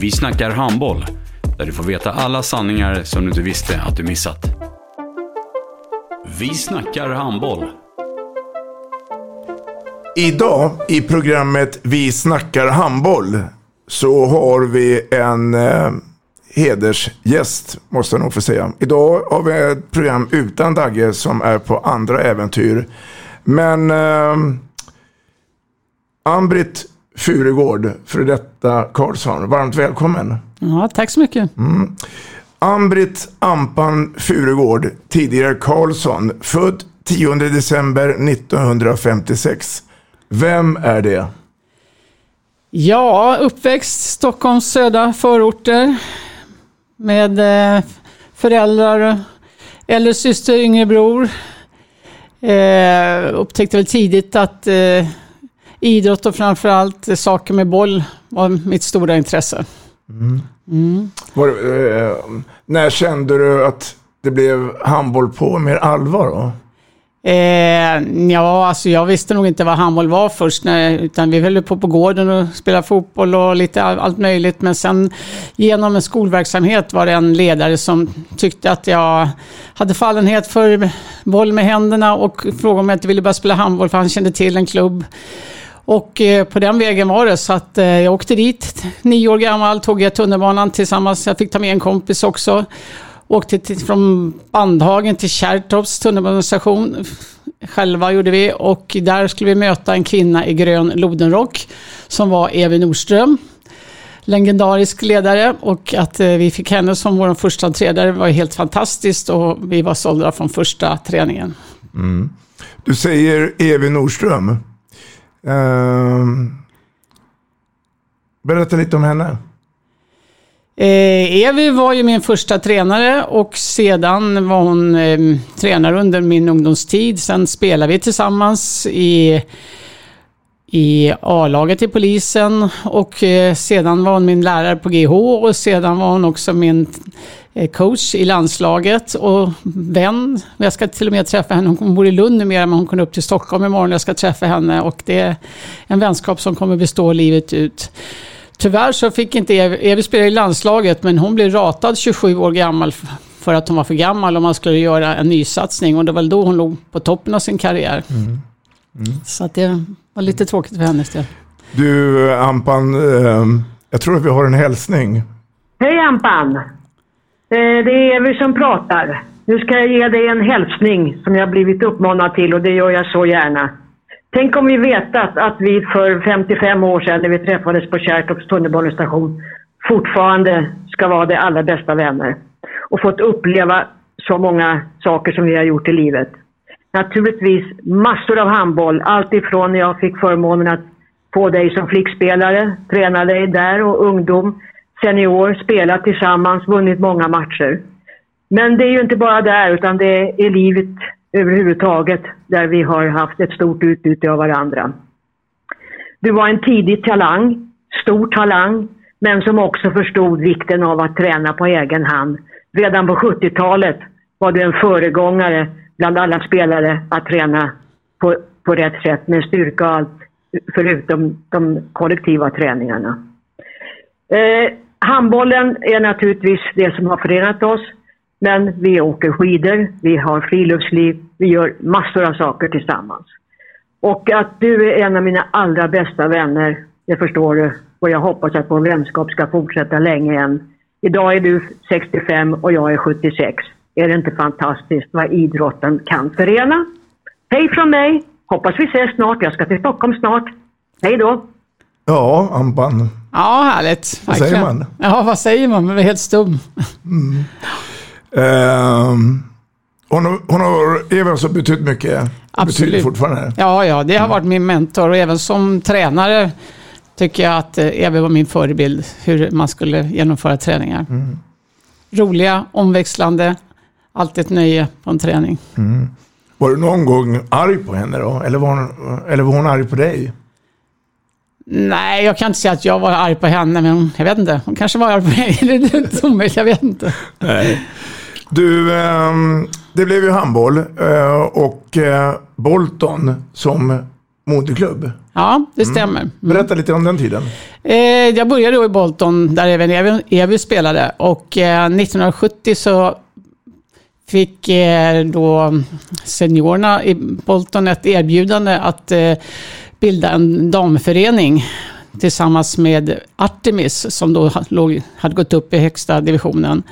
Vi snackar handboll, där du får veta alla sanningar som du inte visste att du missat. Vi snackar handboll. Idag i programmet Vi snackar handboll så har vi en eh, hedersgäst, måste jag nog få säga. Idag har vi ett program utan Dagge som är på andra äventyr. Men eh, Ann-Britt Furugård, för detta Karlsson, varmt välkommen. Ja, tack så mycket. Mm. Ann-Britt Ampan Furugård, tidigare Karlsson, född 10 december 1956. Vem är det? Ja, uppväxt Stockholms södra förorter med eh, föräldrar, äldre syster, yngre bror. Eh, upptäckte väl tidigt att eh, idrott och framförallt saker med boll var mitt stora intresse. Mm. Mm. Var, eh, när kände du att det blev handboll på mer allvar? Då? Eh, ja, alltså jag visste nog inte vad handboll var först, när, utan vi höll på på gården och spelade fotboll och lite allt möjligt. Men sen genom en skolverksamhet var det en ledare som tyckte att jag hade fallenhet för boll med händerna och frågade om jag inte ville börja spela handboll för han kände till en klubb. Och eh, på den vägen var det, så att eh, jag åkte dit. Nio år gammal tog jag tunnelbanan tillsammans, jag fick ta med en kompis också. Åkte till, från Bandhagen till Kärrtorps tunnelbanestation. Själva gjorde vi och där skulle vi möta en kvinna i grön lodenrock som var Evi Nordström. Legendarisk ledare och att eh, vi fick henne som vår första tränare var helt fantastiskt och vi var sålda från första träningen. Mm. Du säger Evi Nordström. Uh, berätta lite om henne. Eh, Evi var ju min första tränare och sedan var hon eh, tränare under min ungdomstid. Sen spelade vi tillsammans i, i A-laget i polisen och eh, sedan var hon min lärare på GH och sedan var hon också min eh, coach i landslaget och vän. Jag ska till och med träffa henne, hon bor i Lund numera men hon kommer upp till Stockholm imorgon. Jag ska träffa henne och det är en vänskap som kommer bestå livet ut. Tyvärr så fick inte Evi, Evi spela i landslaget men hon blev ratad 27 år gammal för att hon var för gammal om man skulle göra en nysatsning och det var väl då hon låg på toppen av sin karriär. Mm. Mm. Så att det var lite tråkigt för hennes del. Du Ampan, eh, jag tror att vi har en hälsning. Hej Ampan! Eh, det är Evi som pratar. Nu ska jag ge dig en hälsning som jag blivit uppmanad till och det gör jag så gärna. Tänk om vi vetat att vi för 55 år sedan när vi träffades på Kärrtorps tunnelbanestation fortfarande ska vara de allra bästa vänner. Och fått uppleva så många saker som vi har gjort i livet. Naturligtvis massor av handboll, allt ifrån när jag fick förmånen att få dig som flickspelare, träna dig där och ungdom, senior, spelat tillsammans, vunnit många matcher. Men det är ju inte bara där utan det är livet överhuvudtaget där vi har haft ett stort utbyte av varandra. Du var en tidig talang, stor talang, men som också förstod vikten av att träna på egen hand. Redan på 70-talet var du en föregångare bland alla spelare att träna på, på rätt sätt med styrka och allt förutom de kollektiva träningarna. Eh, handbollen är naturligtvis det som har förenat oss. Men vi åker skidor, vi har friluftsliv, vi gör massor av saker tillsammans. Och att du är en av mina allra bästa vänner, det förstår du. Och jag hoppas att vår vänskap ska fortsätta länge än. Idag är du 65 och jag är 76. Är det inte fantastiskt vad idrotten kan förena? Hej från mig! Hoppas vi ses snart. Jag ska till Stockholm snart. Hej då! Ja, Ampan. Ja, härligt. Vad säger man? Ja, vad säger man? Man är helt stum. Mm. Ehm, hon, har- hon har även så betytt mycket. Absolut. Betyder fortfarande. Ja, ja, det har varit min mentor och även som tränare tycker jag att eh, Eve var min förebild hur man skulle genomföra träningar. Mm. Roliga, omväxlande, alltid ett nöje på en träning. Mm. Var du någon gång arg på henne då? Eller var hon, eller var hon arg på dig? Nej, jag kan inte säga att jag var arg på henne, men hon- jag vet inte. Hon kanske var arg på mig. Det är omöjligt, jag vet inte. Nej. Du, ehm, det blev ju handboll eh, och eh, Bolton som moderklubb. Ja, det stämmer. Mm. Berätta lite om den tiden. Eh, jag började då i Bolton, där även Evi spelade. Och eh, 1970 så fick eh, då seniorerna i Bolton ett erbjudande att eh, bilda en damförening tillsammans med Artemis som då låg, hade gått upp i högsta divisionen.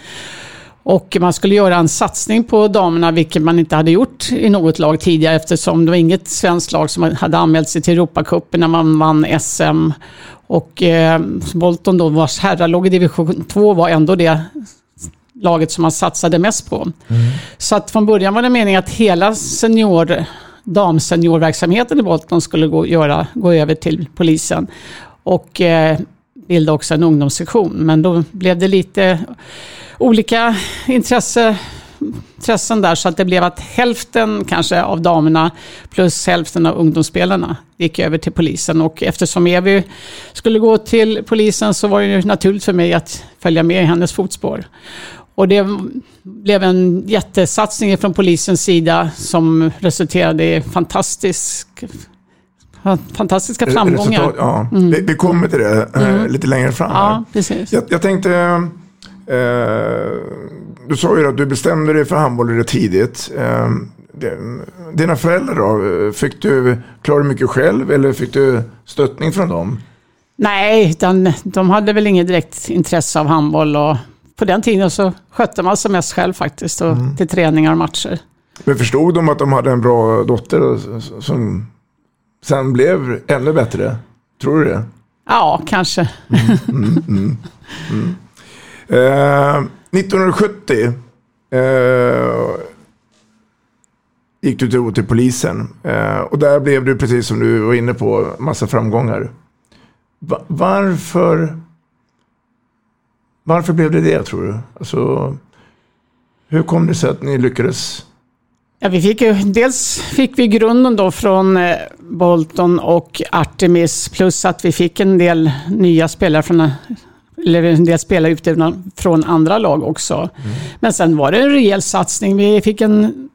Och man skulle göra en satsning på damerna, vilket man inte hade gjort i något lag tidigare eftersom det var inget svenskt lag som hade anmält sig till Europacupen när man vann SM. Och eh, Bolton då, vars herrar låg i division 2, var ändå det laget som man satsade mest på. Så att från början var det meningen att hela senior, damseniorverksamheten i Bolton skulle gå, göra, gå över till polisen. Och eh, bilda också en ungdomssektion. Men då blev det lite olika intresse, intressen där så att det blev att hälften kanske av damerna plus hälften av ungdomsspelarna gick över till polisen. Och eftersom Evi skulle gå till polisen så var det ju naturligt för mig att följa med i hennes fotspår. Och det blev en jättesatsning från polisens sida som resulterade i fantastisk, fantastiska framgångar. Resultat, ja. Mm. vi, vi kommer till det eh, Mm. lite längre fram. Ja. Jag, jag tänkte, eh, du sa ju att du bestämde dig för handboll rätt tidigt. Eh, det- dina föräldrar då, fick du, klarade du mycket själv eller fick du stöttning från dem? Nej, utan de hade väl inget direkt intresse av handboll och på den tiden så skötte man sig mest själv faktiskt och till träningar och matcher. Men förstod de att de hade en bra dotter som sen blev ännu bättre? Tror du det? Ja, kanske. Mm, mm, mm. Eh, 1970 eh, gick du till, till polisen. Eh, och där blev du, precis som du var inne på, massa framgångar. Va- varför, varför blev det det, tror du? Alltså, hur kom det sig att ni lyckades? Ja, vi fick ju, dels fick vi grunden då från eh, Bolton och Artemis plus att vi fick en del nya spelare från eller en del spelare utifrån från andra lag också. Men sen var det en rejäl satsning. Vi fick en,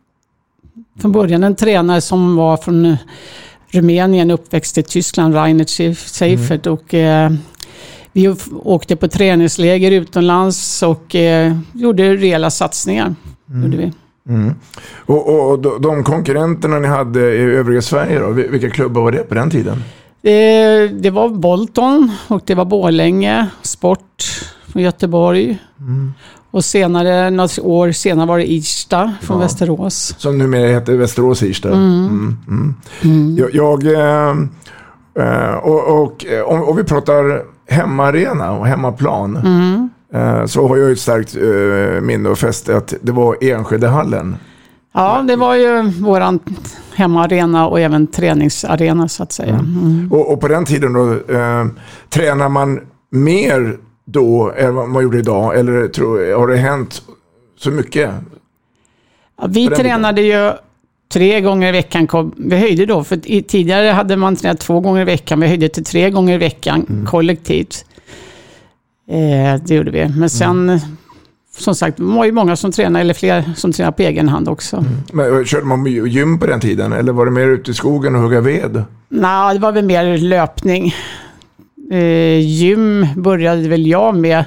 från början en tränare som var från Rumänien, uppväxt i Tyskland, Reinhard Seifert. Och, eh, vi åkte på träningsläger utomlands och eh, gjorde rejäla satsningar. Gjorde vi. Mm. Och, och de, konkurrenterna ni hade i övriga Sverige då, vil- vilka klubbar var det på den tiden? Det, det var Bolton och det var Borlänge, Sport från Göteborg. Och senare, något år senare var det Irsta från Ja. Västerås. Som numera heter Västerås Irsta. Mm. Mm, mm. Jag, jag eh, eh, och, och eh, om, om vi pratar hemmaarena och hemmaplan. Mm. eh, Så har jag ett starkt eh, minne och fäste att det var Enskedehallen. Ja, det var ju våran hemmaarena och även träningsarena så att säga. Mm. Och, och på den tiden då, eh, tränar man mer då än vad man gjorde idag? Eller tror, har det hänt så mycket? Ja, vi tränade ju tre gånger i veckan. kom- Vi höjde då, för i, tidigare hade man tränat två gånger i veckan. Vi höjde till tre gånger i veckan Mm. kollektivt. Eh, det gjorde vi. Men sen, som sagt, det var ju många som tränade, eller fler som tränade på egen hand också. Men, eh, körde man gym på den tiden? Eller var det mer ute i skogen och hugga ved? Nej, det var väl mer löpning. Eh, gym började väl jag med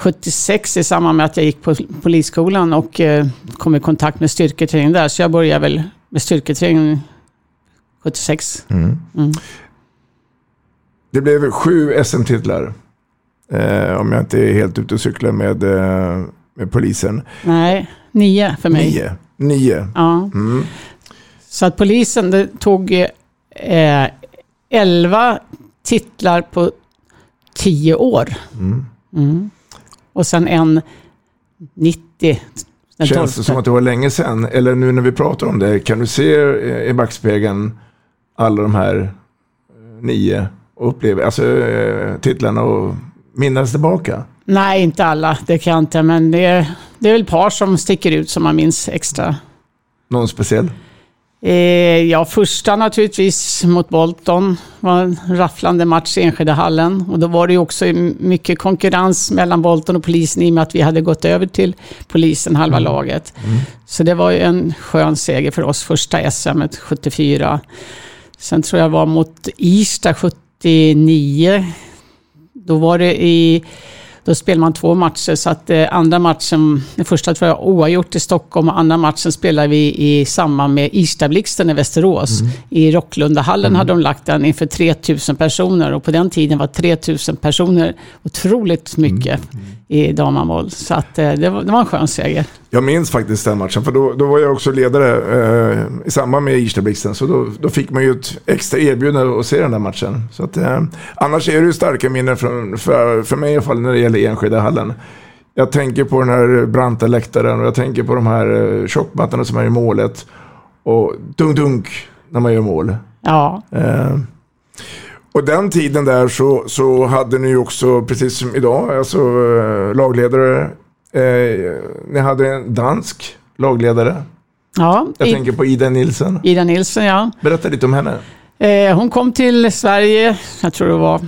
76 i samband med att jag gick på polisskolan och eh, kom i kontakt med styrketräning där. Så jag började väl med styrketräning 76. Mm. Mm. Det blev sju SM-titlar. Eh, om jag inte är helt ute och cyklar med, eh, med polisen. Nej, nio för mig. Nio. Nio. Ja. Mm. Så att polisen det tog eh, 11 titlar på 10 år. Mm. Och sen en 90. Den Känns det som att det var länge sedan? Eller nu när vi pratar om det, kan du se eh, i backspegeln alla de här eh, nio uppleva, alltså eh, titlarna och minnas tillbaka? Nej, inte alla. Det kan jag inte. Men det är, det är väl par som sticker ut som man minns extra. Någon speciell? Eh, ja, första naturligtvis mot Bolton var en rafflande match i Enskedehallen. Och då var det ju också mycket konkurrens mellan Bolton och polisen i och med att vi hade gått över till polisen, halva laget. Så det var ju en skön seger för oss, första SM 74. Sen tror jag var mot Irsta 79. Då var det i... Då spelade man två matcher, så att eh, andra matchen, den första tror jag oavgjort i Stockholm och andra matchen spelade vi i samband med Irstablixten i Västerås. I Rocklundahallen hade de lagt den inför 3000 personer och på den tiden var 3000 personer otroligt mycket i damhandboll. Så att eh, det var, det var en skön seger. Jag minns faktiskt den matchen, för då, då var jag också ledare eh, i samband med Irstablixten. Så då, då fick man ju ett extra erbjudande att se den där matchen. Så att, eh, annars är det ju starka minnen från, för, för mig i alla fall när det gäller Enskede-hallen. Jag tänker på den här branta läktaren och jag tänker på de här eh, tjockmattorna som är i målet. Och dunk-dunk när man gör mål. Ja, Eh, och den tiden där så, så hade ni ju också, precis som idag, alltså eh, lagledare. Eh, ni hade en dansk lagledare. ja. Jag I, tänker på Ida Nilsson. Ida Nilsson, ja. Berätta lite om henne. Eh, hon kom till Sverige, jag tror det var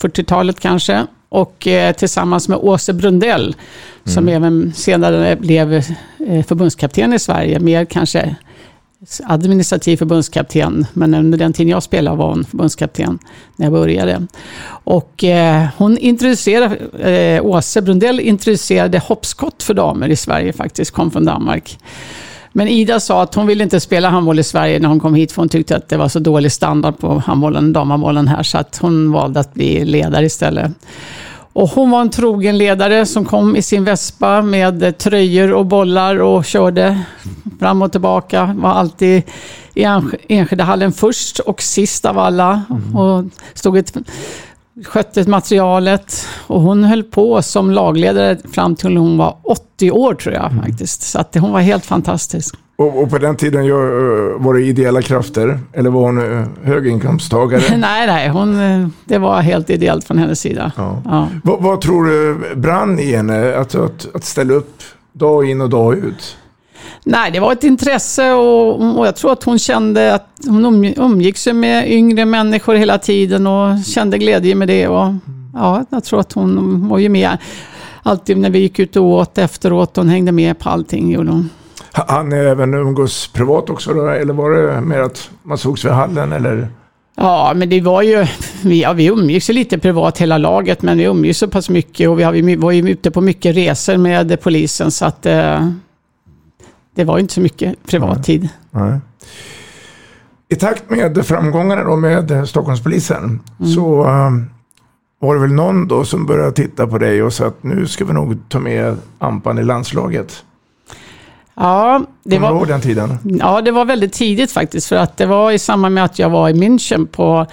40-talet kanske, och eh, tillsammans med Åse Brundell, som även senare blev eh, förbundskapten i Sverige, mer kanske administrativ förbundskapten, men under den tiden jag spelade var hon förbundskapten när jag började. Och eh, hon introducerade, Åse Brundell introducerade hoppskott för damer i Sverige faktiskt, kom från Danmark. Men Ida sa att hon ville inte spela handboll i Sverige när hon kom hit, för hon tyckte att det var så dålig standard på handbollen, damhandbollen här, så att hon valde att bli ledare istället. Och hon var en trogen ledare som kom i sin vespa med tröjor och bollar och körde fram och tillbaka. Var alltid i Ensk- Enskedehallen först och sist av alla. Och stod ett, skötte materialet. Och hon höll på som lagledare fram till hon var 80 år tror jag faktiskt. Så att hon var helt fantastisk. Och, och på den tiden eh, var det ideella krafter? Eller var hon eh, höginkomsttagare? nej, nej, hon, eh, det var helt ideellt från hennes sida. Ja. Ja. vad, vad tror du brann i henne att, att, att ställa upp dag in och dag ut? Nej, det var ett intresse och, och jag tror att hon kände att hon um, umgicks ju med yngre människor hela tiden och kände glädje med det. Och, ja, jag tror att hon var ju med alltid när vi gick ut och åt efteråt. Hon hängde med på allting. Gjorde hon. Ha- Han ni även umgås privat också då? Eller var det mer att man sågs vid hallen? Eller? Ja, men det var ju, vi, ja, vi umgicks ju lite privat hela laget, men vi umgicks så pass mycket och vi var ju ute på mycket resor med polisen så att eh, det var ju inte så mycket privattid. Nej. I takt med framgångarna då med Stockholmspolisen så eh, var det väl någon då som började titta på dig och sa att nu ska vi nog ta med Ampan i landslaget. Ja, det Kommer var... den tiden? Ja, det var väldigt tidigt faktiskt. För att det var i samband med att jag var i München på...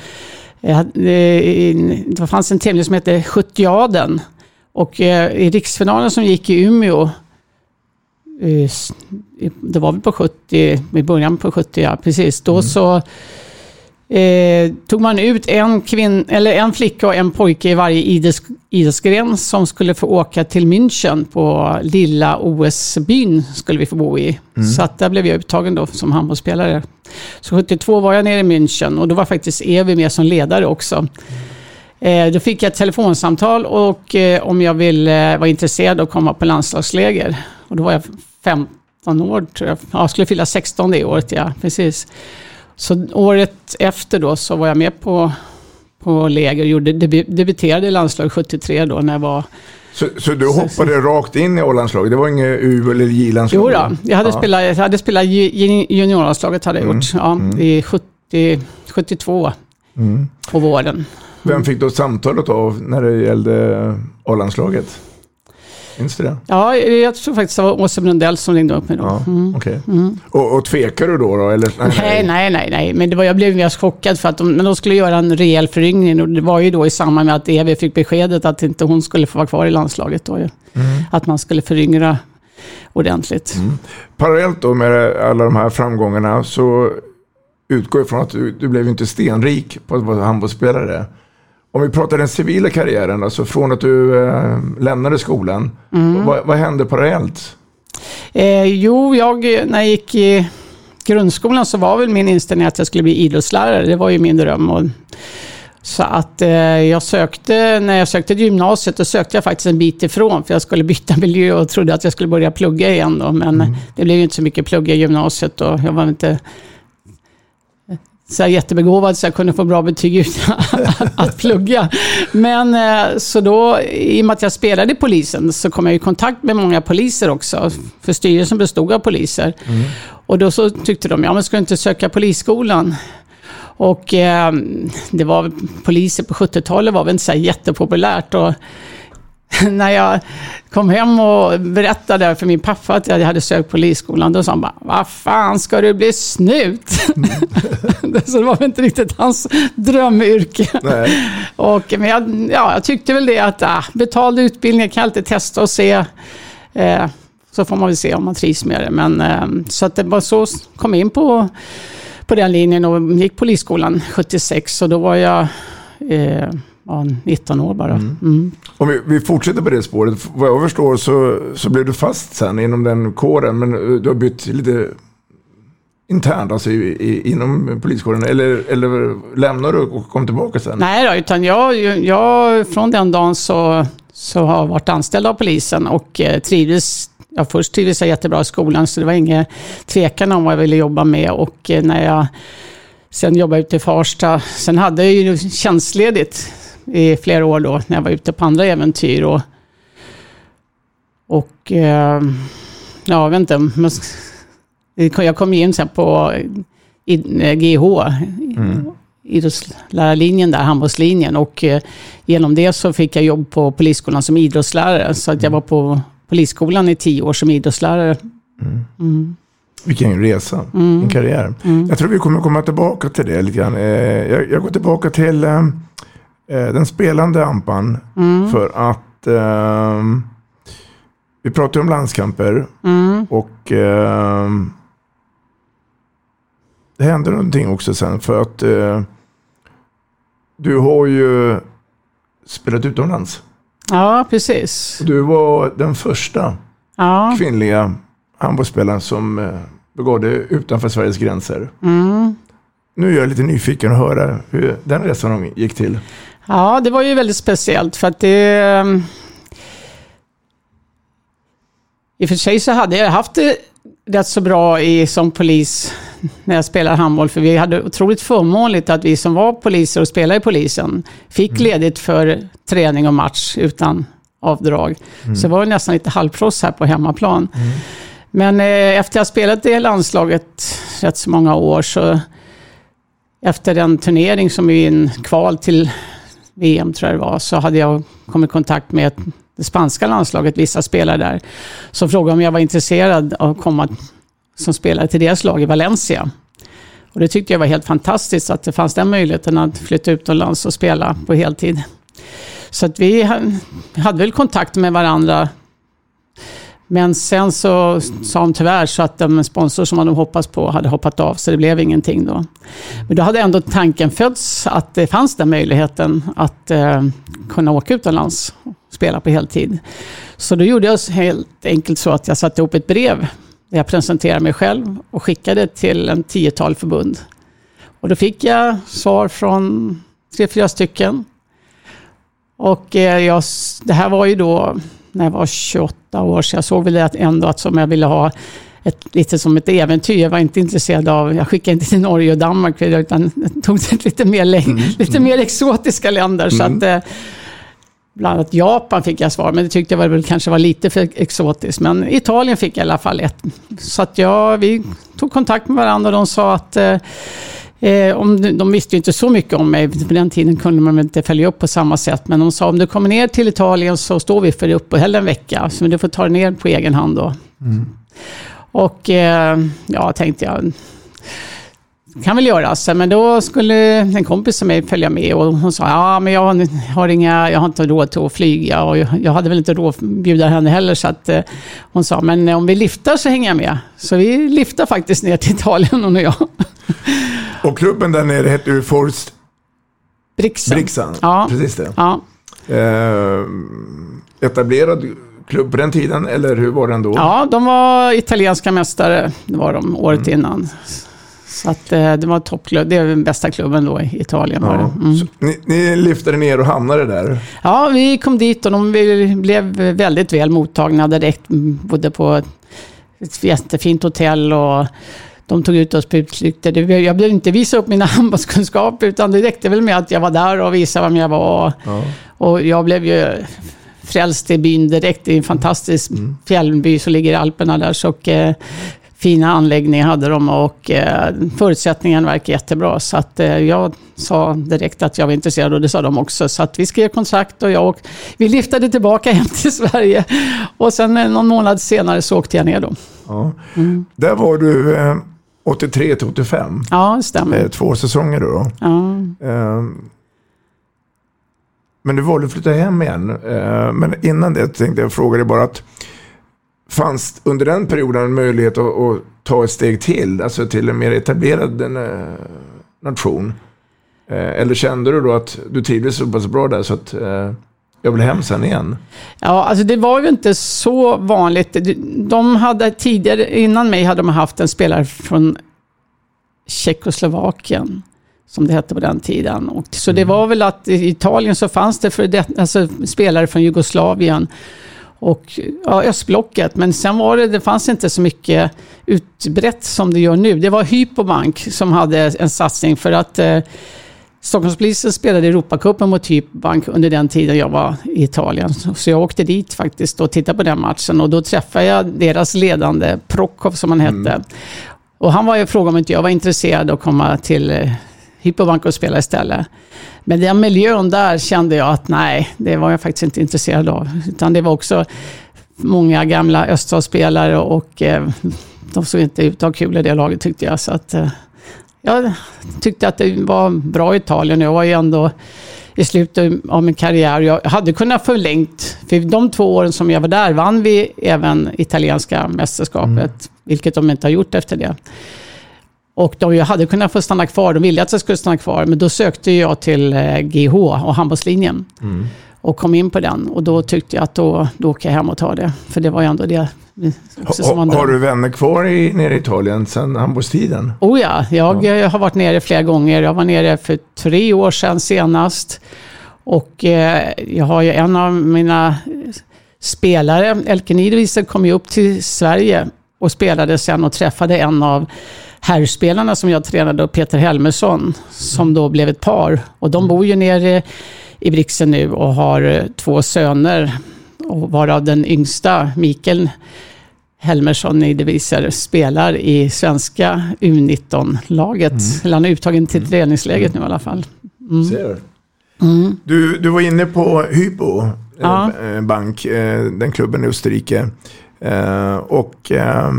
hade- eh, Det fanns en tävling som hette 70 Och eh, i riksfinalen som gick i Umeå, eh, det var väl på 70, i början på 70, ja precis. Då så eh, tog man ut en, kvinn, eller en flicka och en pojke i varje idrotts, idrottsgren som skulle få åka till München på lilla OS-byn skulle vi få bo i. Så att där blev jag uttagen då som handbollsspelare. Så 72 var jag nere i München och då var faktiskt Evi med som ledare också. Eh, då fick jag ett telefonsamtal och eh, om jag ville vara intresserad av att komma på landslagsläger. Och då var jag 15 år tror jag. Ja, jag skulle fylla 16 det året, ja. Precis. Så året efter då så var jag med på, på läger och gjorde, debu- debuterade i landslaget 73 då när jag var... Så, så du hoppade rakt in i A-landslaget? Det var inget U eller J-landslag? Jo då, jag hade Ja. spelat, jag hade spelat ju- ju- juniorlandslaget hade jag gjort. Ja, i 70, 72 Mm. på våren. Vem fick då samtalet av när det gällde A-landslaget? Minns du det? Ja, jag tror faktiskt det var Åsa Brundell som ringde upp mig då. Ja, Mm. okej. Och, och tvekar du då? då eller? Nej, nej, nej, nej. Men det var, jag blev mer chockad för att de, men de skulle göra en rejäl föryngring och det var ju då i samband med att Evi fick beskedet att inte hon skulle få vara kvar i landslaget då ju. Att man skulle föryngra ordentligt. Parallellt då med alla de här framgångarna så utgår jag från att du, du blev inte stenrik på att vara handbollsspelare. Om vi pratar den civila karriären, alltså från att du eh, lämnade skolan, vad, vad hände parallellt? Eh, jo, jag, när jag gick i grundskolan så var väl min inställning att jag skulle bli idrottslärare. Det var ju min dröm. Och, så att eh, jag sökte, när jag sökte gymnasiet, då sökte jag faktiskt en bit ifrån, för jag skulle byta miljö och trodde att jag skulle börja plugga igen då. Men det blev ju inte så mycket plugga i gymnasiet och jag var inte så här jättebegåvad så jag kunde få bra betyg utan att plugga. Men eh, så då, i och med att jag spelade i polisen, så kom jag i kontakt med många poliser också. För styrelsen bestod av poliser. Och då så tyckte de, ja men ska du inte söka polisskolan? Och eh, det var poliser på 70-talet var väl inte så jättepopulärt. Och när jag kom hem och berättade för min pappa att jag hade sökt polisskolan, då sa han bara, vad fan ska du bli snut? så det var väl inte riktigt hans drömyrke. Nej. Och, men jag, ja, jag tyckte väl det att ah, betald utbildning kan jag alltid testa och se. Eh, så får man väl se om man trivs med det. Men, eh, så att det var så kom in på, på den linjen och gick polisskolan 76. Och då var jag eh, ja, 19 år bara. Mm. Om vi, vi fortsätter på det spåret, vad jag förstår så, så blev du fast sen inom den kåren, men eh, du har bytt lite internt, alltså i, i, inom poliskåren, eller, eller lämnar du och kom tillbaka sen? Nej då, utan jag, jag från den dagen så, så har jag varit anställd av polisen och eh, trivdes Ja, först trivdes jag jättebra i skolan så det var ingen tvekan om vad jag ville jobba med och eh, när jag sen jobbade ute i Farsta, sen hade jag ju tjänstledigt i flera år då när jag var ute på andra äventyr och, och eh, ja, jag vet inte, jag kom in sen på i, GH, idrottslärarlinjen där, handbollslinjen. Och eh, genom det så fick jag jobb på polisskolan som idrottslärare. Så att jag var på polisskolan i tio år som idrottslärare. Vilken resa, Mm. en karriär. Jag tror vi kommer komma tillbaka till det lite grann. Eh, Jag, jag går tillbaka till eh, eh, den spelande Ampan. Mm. För att eh, vi pratar om landskamper. Mm. Och eh, det hände någonting också sen. För att eh, du har ju spelat utomlands. Ja, precis. Du var den första Ja. kvinnliga handbollsspelaren som eh, begav det utanför Sveriges gränser. Mm. Nu är jag lite nyfiken att höra hur den resan gick till. Ja, det var ju väldigt speciellt för att det... ehm, I och för sig så hade jag haft det rätt så bra i, som polis när jag spelade handboll. För vi hade otroligt förmånligt att vi som var poliser och spelade i polisen fick ledigt för träning och match utan avdrag. Så det var nästan lite halvproffs här på hemmaplan. Men eh, efter jag spelat i landslaget rätt så många år så efter den turnering som är en kval till VM tror jag det var, så hade jag kommit i kontakt med det spanska landslaget, vissa spelare där, som frågade om jag var intresserad av att komma som spelare till deras lag i Valencia. Och det tyckte jag var helt fantastiskt att det fanns den möjligheten att flytta utomlands och spela på heltid. Så att vi hade väl kontakt med varandra. Men sen så sa de tyvärr så att den sponsor som de hoppats på hade hoppat av, så det blev ingenting då. Men då hade ändå tanken fötts att det fanns den möjligheten att eh, kunna åka utomlands och spela på heltid. Så då gjorde jag helt enkelt så att jag satte ihop ett brev där jag presenterade mig själv och skickade till en tiotal förbund. Och då fick jag svar från tre, fyra stycken. Och eh, jag, det här var ju då när jag var 28 år, så jag såg väl det ändå att som jag ville ha ett, lite som ett äventyr. Jag var inte intresserad av, jag skickade inte till Norge och Danmark, utan jag tog det lite mer, läng- lite mer exotiska länder. Så att, eh, bland annat Japan fick jag svar, men det tyckte jag väl kanske var lite för exotiskt. Men Italien fick jag i alla fall ett. Så att jag, vi tog kontakt med varandra och de sa att eh, Eh, om, de- visste ju inte så mycket om mig. På den tiden kunde man inte följa upp på samma sätt. Men de sa om du kommer ner till Italien så står vi för uppehälle en vecka. Så du får ta dig ner på egen hand då. Och eh, ja, tänkte jag, kan väl göras. Men då skulle en kompis som mig följa med och hon sa, ja men jag har, inga, jag har inte råd till att flyga och jag, hade väl inte råd att bjuda henne heller. Så att, eh, hon sa, men om vi liftar så hänger jag med. Så vi liftar faktiskt ner till Italien hon och jag. Och klubben där nere hette ju Forst Brixen. Brixen. Ja. Precis det. Ja. Eh, etablerad klubb på den tiden, eller hur var den då? ja, de var italienska mästare, det var de året Mm. innan. Så att, eh, det var toppklubb, det är den bästa klubben då i Italien. Var Ja, det. Mm. ni, ni lyftade ner och hamnade där. Ja, vi kom dit och de blev väldigt väl mottagna direkt. mm, Bodde på ett jättefint hotell och de tog ut oss på utflykter. Jag behövde inte visa upp mina handbollskunskaper utan det räckte väl med att jag var där och visade vem jag var. Och jag blev ju frälst i byn direkt. Det är en fantastisk fjällby som ligger i Alperna där. Så, och, eh, fina anläggningar hade de och eh, förutsättningarna verkar jättebra. Så att, eh, jag sa direkt att jag var intresserad och det sa de också. Så att vi skrev kontrakt och jag och, vi liftade tillbaka hem till Sverige. Och sen eh, någon månad senare så åkte jag ner då. Ja. Där var du eh, 83 till 85. Ja, det stämmer. Eh, två säsonger då. Ja. Eh, men du valde att flytta hem igen. Eh, men innan det tänkte jag fråga dig bara att fanns under den perioden en möjlighet att, att ta ett steg till, alltså till en mer etablerad eh, nation? Eh, eller kände du då att du trivdes så pass bra där så att eh, jag vill hem sen igen? Ja, alltså det var ju inte så vanligt. De hade tidigare, innan mig hade de haft en spelare från Tjeckoslovakien, som det hette på den tiden. Och, så det var väl att i Italien så fanns det för det, alltså, spelare från Jugoslavien och ja, östblocket. Men sen var det, det fanns inte så mycket utbrett som det gör nu. Det var Hypobank som hade en satsning för att eh, Stockholmspolisen spelade Europacupen mot Hypobank under den tiden jag var i Italien. Så jag åkte dit faktiskt och tittade på den matchen och då träffade jag deras ledande, Prokov som han hette. Och han var ju frågade om inte jag var intresserad av att komma till Hypobank och spela istället. Men den miljön där kände jag att nej, det var jag faktiskt inte intresserad av. Utan det var också många gamla öststatsspelare och eh, de såg inte ut att ha kul i det laget tyckte jag. Så att, eh, jag tyckte att det var bra i Italien. Jag var ju ändå i slutet av min karriär. Jag hade kunnat förlängt, för de två åren som jag var där vann vi även italienska mästerskapet, vilket de inte har gjort efter det. Och de jag hade kunnat få stanna kvar, de ville att jag skulle stanna kvar, men då sökte jag till eh, GH och handbollslinjen. Och kom in på den och då tyckte jag att då, då åker jag hem och tar det. För det var ju ändå det Ha, har du vänner kvar i, nere i Italien sedan handbollstiden? Oh ja, jag eh, har varit nere flera gånger. Jag var nere för tre år sedan senast. Och eh, jag har ju en av mina eh, spelare, Elke Niederwieser, kom ju upp till Sverige och spelade sen och träffade en av herrspelarna som jag tränade, Peter Helmersson, som då blev ett par. Och de bor ju nere i Brixen nu och har eh, två söner. Och varav den yngsta, Mikael Helmersson i Deviser spelar i svenska U19-laget. Eller han är uttagen till träningsläget nu i alla fall. Mm. Ser. Du, du var inne på Hypo eh, Ja. eh, Bank, den klubben i Österrike. Och eh,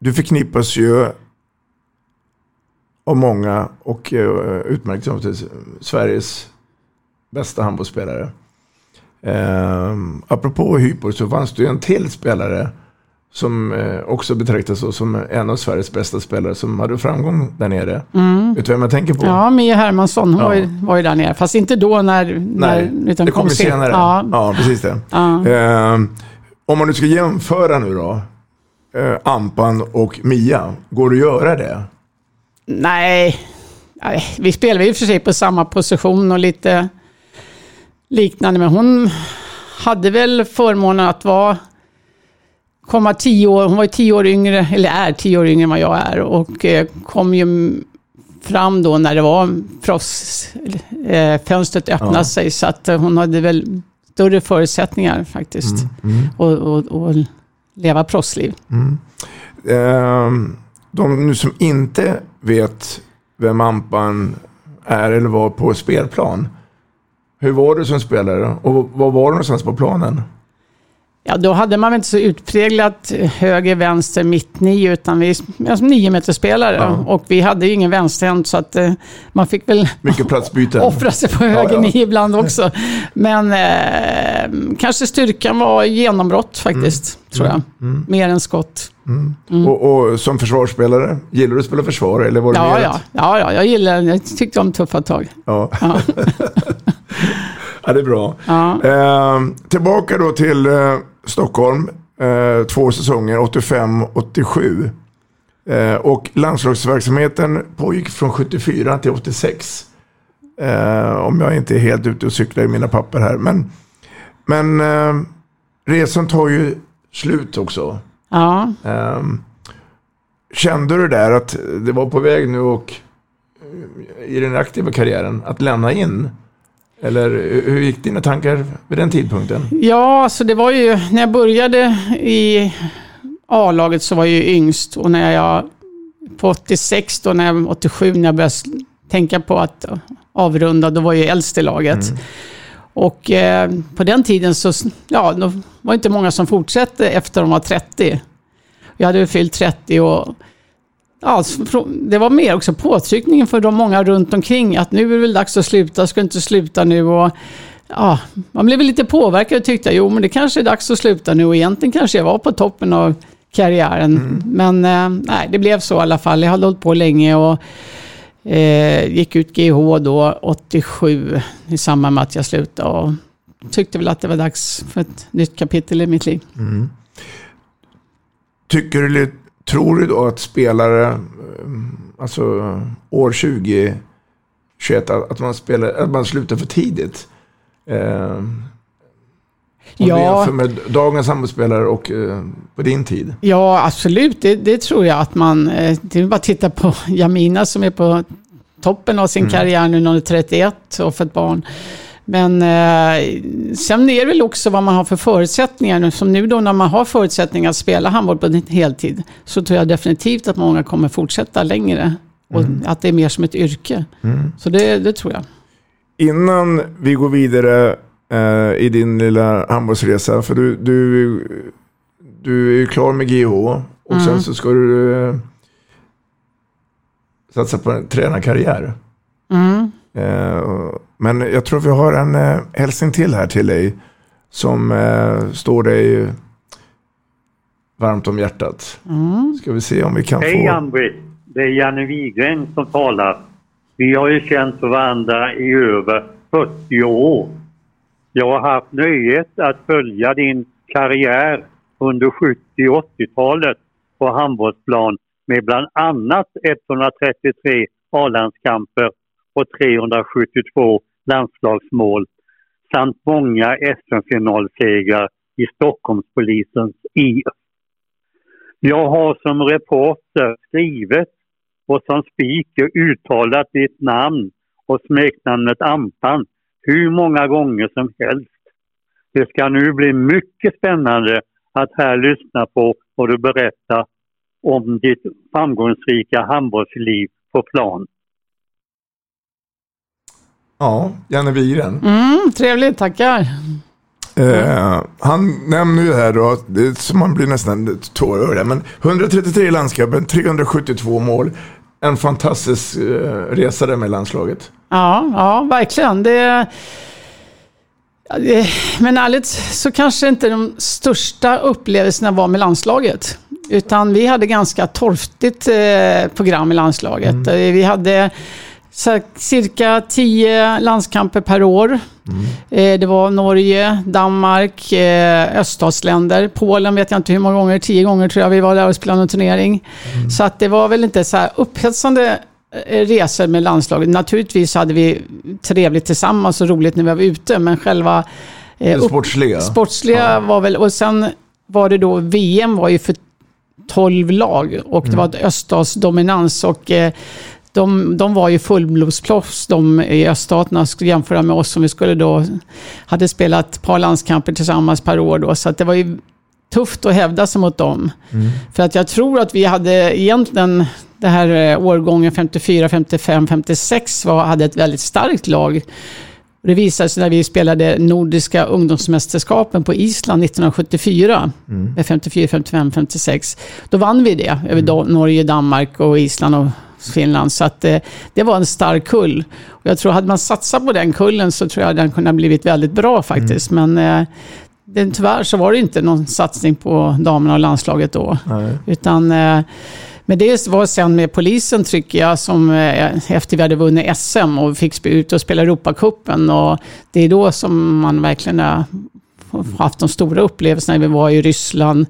du förknippas ju av många och eh, utmärkt som till Sveriges bästa handbollsspelare. Eh, apropå Hypo så fanns det ju en till spelare som eh, också betraktas som en av Sveriges bästa spelare som hade framgång där nere. Vet du vem jag tänker på? Mm. Ja, Mia Hermansson, hon Ja. var, ju, var ju där nere. Fast inte då när... när Nej, utan det kommer sen- senare. Ja, Ja, precis det. Ja. Eh, om man nu ska jämföra nu då, eh, Ampan och Mia, går det att göra det? Nej, nej, vi spelar i och för sig på samma position och lite liknande. Men hon hade väl förmånen att vara, komma tio år, hon var ju tio år yngre, eller är tio år yngre än vad jag är. Och eh, kom ju fram då när det var proffsfönstret eh, fönstret öppnade Ja. sig. Så att hon hade väl större förutsättningar faktiskt. Mm, Och, och, och leva proffsliv. Eh, de nu som inte vet vem Ampan är eller var på spelplan. Hur var du som spelare och var var du någonstans på planen? Ja, då hade man väl inte så utpräglat höger, vänster, mitt nio, utan vi alltså nio meter spelare Ja. Och vi hade ju ingen vänsterhänt, så att eh, man fick väl Mycket platsbyten. offra sig på höger ja. nio ibland också. Men eh, kanske styrkan var genombrott faktiskt, Mm. tror jag. Mer än skott. Mm. Och, och som försvarsspelare, gillar du att spela försvar eller var det Ja, ja, ja, ja, jag gillar Jag tyckte om tuffa tag. Ja. Ja. ja, det är bra. Ja. Eh, tillbaka då till eh, Stockholm. Eh, två säsonger, 85-87. Eh, och landslagsverksamheten pågick från 74 till 86. Eh, om jag inte är helt ute och cyklar i mina papper här. Men, men eh, resan tar ju slut också. Ja. Eh, kände du där att det var på väg nu och eh, i den aktiva karriären att lämna in? Eller hur gick dina tankar vid den tidpunkten? Ja, alltså det var ju, när jag började i A-laget så var jag ju yngst och när jag, på 86 då, när jag, 87, när jag började tänka på att avrunda, då var jag ju äldst i laget. Och eh, på den tiden så, ja, då var det inte många som fortsatte efter de var 30. Jag hade fyllt 30 och Ja, det var mer också påtryckningen för de många runt omkring att nu är det väl dags att sluta, ska inte sluta nu och ja, man blev lite påverkad och tyckte jo men det kanske är dags att sluta nu och egentligen kanske jag var på toppen av karriären. Men eh, nej, det blev så i alla fall. Jag hade hållit på länge och eh, gick ut GH då 87 i samband med att jag slutade och tyckte väl att det var dags för ett nytt kapitel i mitt liv. Mm. Tycker du, tror du då att spelare, eh, alltså år 2021, att att man, spelar, att man slutar för tidigt? Eh, om Ja. du jämför med dagens handbollsspelare och eh, på din tid. Ja, absolut. Det, det tror jag att man... eh, Det är bara att titta på Jamina som är på toppen av sin Mm. karriär nu när hon är 31 och fått barn. Men eh, sen är det väl också vad man har för förutsättningar. Som nu då när man har förutsättningar att spela handboll på heltid så tror jag definitivt att många kommer fortsätta längre. Och att det är mer som ett yrke. Så det, det tror jag. Innan vi går vidare eh, i din lilla handbollsresa, för du, du, du är ju klar med GH och sen så ska du eh, satsa på en tränarkarriär. Mm. Eh, men jag tror vi har en eh, hälsning till här till dig som eh, står dig varmt om hjärtat. Ska vi se om vi kan Hej få... Ann-Britt! Det är Janne Wigren som talar. Vi har ju känt varandra i över 40 år. Jag har haft nöjet att följa din karriär under 70 och 80-talet på handbollsplan med bland annat 133 A-landskamper och 372 landslagsmål samt många SM-finalsegrar i Stockholmspolisens IF. Jag har som reporter skrivit och som speaker uttalat ditt namn och smeknamnet Ampan hur många gånger som helst. Det ska nu bli mycket spännande att här lyssna på vad du berättar om ditt framgångsrika handbollsliv på plan. Ja, Janne Wigren. Mm, trevligt, tackar. Eh, han nämner ju här då, det som man blir nästan tårögd, men 133 landskamper, 372 mål. En fantastisk eh, resa där med landslaget. Ja, ja verkligen. Det, det, men ärligt så kanske inte de största upplevelserna var med landslaget. Utan vi hade ganska torftigt eh, program i landslaget. Eh, Vi hade så, cirka 10 landskamper per år. Eh, det var Norge, Danmark, eh, öststatsländer. Polen vet jag inte hur många gånger, 10 gånger tror jag vi var där och spelade en turnering. Så att det var väl inte så här upphetsande eh, resor med landslaget. Naturligtvis hade vi trevligt tillsammans och roligt när vi var ute, men själva... Eh, sportsliga. sportsliga var väl... Och sen var det då, VM var ju för 12 lag och det var ett öststatsdominans och eh, de, de var ju fullblodsproffs de i öststaterna skulle jämföra med oss som vi skulle då hade spelat ett par landskamper tillsammans per år då så att det var ju tufft att hävda sig mot dem. För att jag tror att vi hade egentligen det här eh, årgången 54, 55, 56 var, hade ett väldigt starkt lag. Det visade sig när vi spelade Nordiska ungdomsmästerskapen på Island 1974, Mm. med 54, 55, 56. Då vann vi det över då, Norge, Danmark och Island och Finland. Så att, eh, det var en stark kull. Och jag tror hade man satsat på den kullen så tror jag den kunde ha blivit väldigt bra faktiskt. Men eh, det, tyvärr så var det inte någon satsning på damerna och landslaget då. Nej. Utan, eh, men det var sen med polisen tycker jag, som eh, efter vi hade vunnit SM och fick ut och spela Europacupen. Och det är då som man verkligen har haft de stora upplevelserna. Vi var i Ryssland,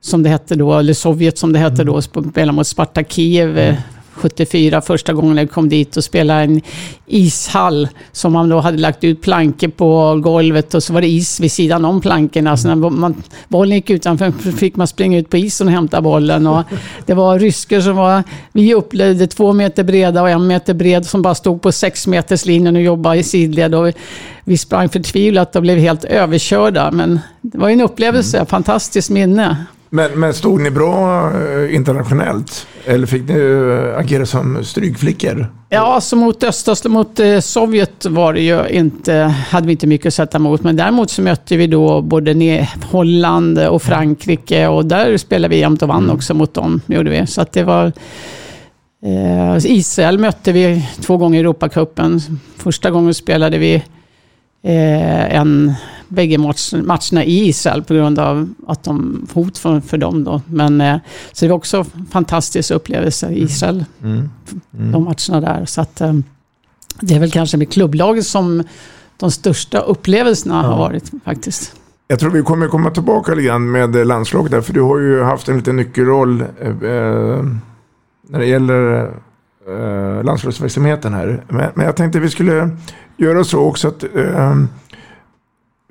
som det hette då, eller Sovjet som det hette då, spelade mot Sparta Kiev. 74, första gången jag kom dit och spelade en ishall som man då hade lagt ut plankor på golvet och så var det is vid sidan om plankorna. Så när man, bollen gick utanför fick man springa ut på isen och hämta bollen. Och det var rysker som var, vi upplevde två meter breda och en meter bred som bara stod på sex meters linjen och jobbade i sidled. Och vi sprang förtvivlat och blev helt överkörda. Men det var en upplevelse, fantastiskt minne. Men, men stod ni bra eh, internationellt? Eller fick ni eh, agera som strykflickor? Ja, så mot östra, mot eh, Sovjet var det ju inte, hade vi inte mycket att sätta emot. Men däremot så mötte vi då både Holland och Frankrike och där spelade vi jämt och vann också mot dem. Gjorde vi. Så att det var... Israel mötte vi två gånger i Europacupen. Första gången spelade vi en, bägge match, matcherna i Israel på grund av att de hot för, för dem. Då. Men, eh, så det var också en fantastisk upplevelse i Israel, Mm. de matcherna där. Så att, eh, det är väl kanske med klubblaget som de största upplevelserna har varit faktiskt. Jag tror vi kommer komma tillbaka lite grann med landslaget där, för du har ju haft en liten nyckelroll eh, eh, när det gäller eh, landslagsverksamheten här. Men, men jag tänkte vi skulle göra så också att eh,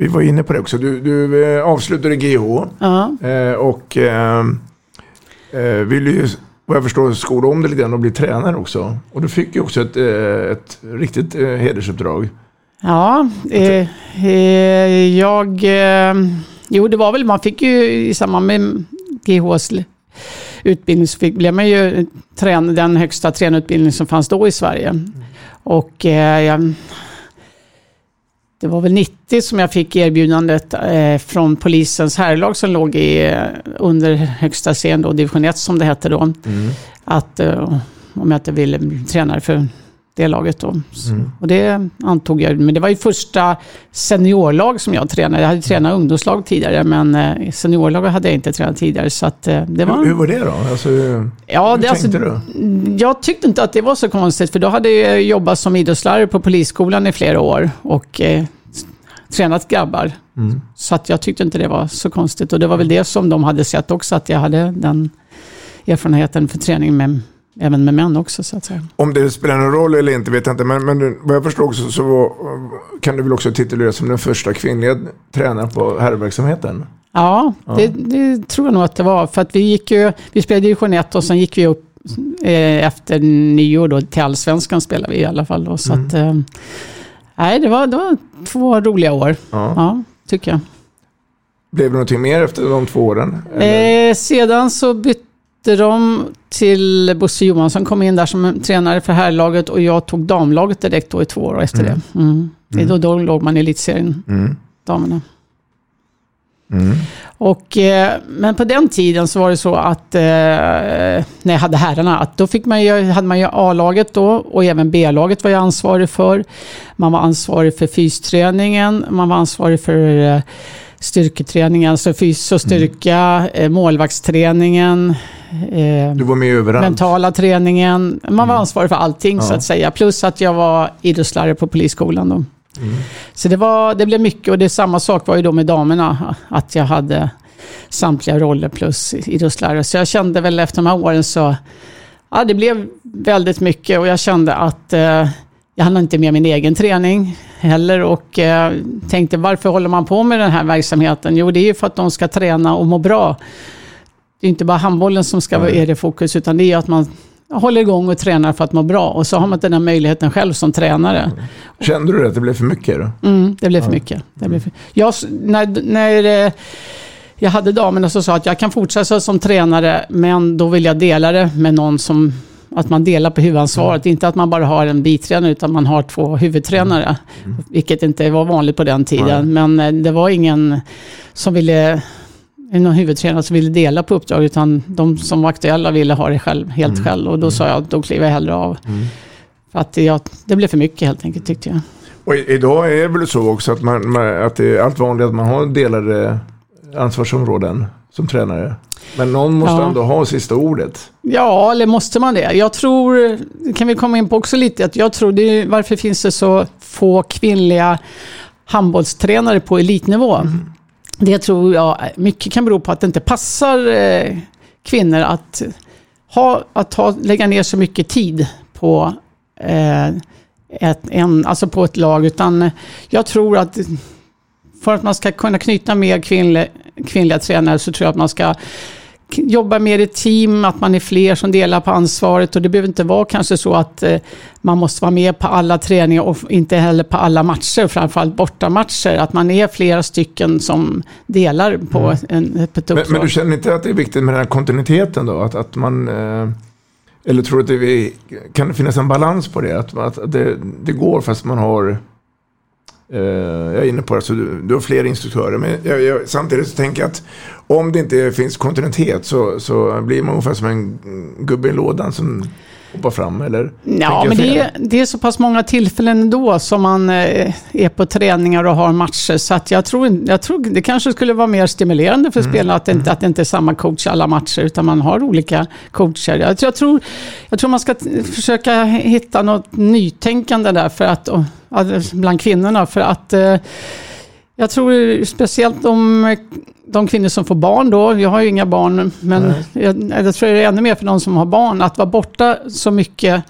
vi var inne på det också. Du, du eh, avslutade GH Ja. eh, och eh, eh, ville ju, vad jag förstår, skola om det lite grann och bli tränare också. Och du fick ju också ett, ett riktigt hedersuppdrag. Ja, eh, jag... Eh, jo, det var väl, man fick ju i samband med GHs utbildning så fick, blev man ju trän, den högsta tränarutbildning som fanns då i Sverige. Och eh, jag, det var väl 90 som jag fick erbjudandet eh, från polisens herrlag som låg i, eh, under högsta serien, då, division 1 som det hette då. Att eh, om jag inte ville bli tränare för det laget då. Mm. Och det antog jag. Men det var ju första seniorlag som jag tränade. Jag hade tränat ungdomslag tidigare, men eh, seniorlag hade jag inte tränat tidigare. Så att, eh, det var... Hur, hur var det då? Alltså, Ja, hur det, alltså, tänkte du? jag tyckte inte att det var så konstigt, för då hade jag jobbat som idrottslärare på polisskolan i flera år och eh, tränat grabbar. Mm. Så att jag tyckte inte det var så konstigt. Och det var väl det som de hade sett också, att jag hade den erfarenheten för träning med, även med män också, så att säga. Om det spelar någon roll eller inte vet jag inte. Men, men vad jag förstår också så var, kan du väl också tituleras som den första kvinnliga tränaren på herrverksamheten. Ja, Det, det tror jag nog att det var. För att vi gick ju, vi spelade division 1 och sen gick vi upp eh, efter nyår då till allsvenskan spelade vi i alla fall. Då, så att, eh, nej, det var, det var två roliga år. Ja. Ja, tycker jag. Blev det någonting mer efter de två åren? Eh, sedan så bytte de till Bosse Johansson, kom in där som tränare för herrlaget och jag tog damlaget direkt då i två år efter Mm. det. Mm. är då, då låg man i elitserien, Mm. damerna. Mm. Och, eh, men på den tiden så var det så att eh, när jag hade herrarna, att då fick man ju, hade man ju A-laget då och även B-laget var jag ansvarig för. Man var ansvarig för fysträningen, man var ansvarig för eh, styrketräningen, alltså fys och styrka, eh, målvaktsträningen, eh, Du var med överallt. mentala träningen. Man var ansvarig för allting så Mm. Ja. att säga. Plus att jag var idrottslärare på polisskolan då. Mm. Så det, var, det blev mycket och det samma sak var ju då med damerna. Att jag hade samtliga roller plus idrottslärare. Så jag kände väl efter de här åren så, ja det blev väldigt mycket och jag kände att eh, jag hann inte med min egen träning heller och eh, tänkte varför håller man på med den här verksamheten? Jo, det är ju för att de ska träna och må bra. Det är inte bara handbollen som ska vara det fokus, utan det är att man håller igång och tränar för att må bra. Och så har man inte den här möjligheten själv som tränare. Kände du att det blev för mycket då? Mm, det blev för mycket. Det blev för... Jag, när när jag hade damerna som sa att jag kan fortsätta som tränare, men då vill jag dela det med någon som att man delar på huvudansvaret. Inte att man bara har en biträdare utan man har två huvudtränare. Vilket inte var vanligt på den tiden. Men eh, det var ingen som ville någon huvudtränare som ville dela på uppdrag utan de som var aktuella ville ha det själv, helt själv. Och då sa jag att då kliver jag hellre av. För att det, jag, det blev för mycket helt enkelt tyckte jag. Och idag är det väl så också att, man, att det är allt vanligare att man har delade ansvarsområden som tränare. Men någon måste Ja. ändå ha sista ordet. Ja, eller måste man det? Jag tror, kan vi komma in på också lite, att jag tror det är, varför finns det så få kvinnliga handbollstränare på elitnivå? Det tror jag mycket kan bero på att det inte passar eh, kvinnor att, ha, att ha, lägga ner så mycket tid på eh, ett, en, alltså på ett lag, utan jag tror att för att man ska kunna knyta mer kvinnliga, kvinnliga tränare så tror jag att man ska k- jobba mer i team, att man är fler som delar på ansvaret och det behöver inte vara kanske så att eh, man måste vara med på alla träningar och inte heller på alla matcher, framförallt bortamatcher, att man är flera stycken som delar på, en, på ett Men, uppdrag. men du känner inte att det är viktigt med den här kontinuiteten då? Att, att man... Eh, eller tror du att det är, kan det finnas en balans på det? Att, att det, det går fast man har... Eh, jag är inne på det, så du, du har fler instruktörer. Men jag, jag, samtidigt så tänker jag att om det inte finns kontinuitet så, så blir man ungefär som en gubbe i lådan som hoppar fram. Eller Ja, men det är, det är så pass många tillfällen ändå som man eh, är på träningar och har matcher. Så att jag, tror, jag tror det kanske skulle vara mer stimulerande för spelarna att det, inte, att det inte är samma coach alla matcher, utan man har olika coacher. Jag, tror- jag, tror, jag tror man ska försöka hitta något nytänkande där för att, att- bland kvinnorna. För att eh, jag tror speciellt de, de kvinnor som får barn då, jag har ju inga barn, men jag, jag tror det är ännu mer för de som har barn, att vara borta så mycket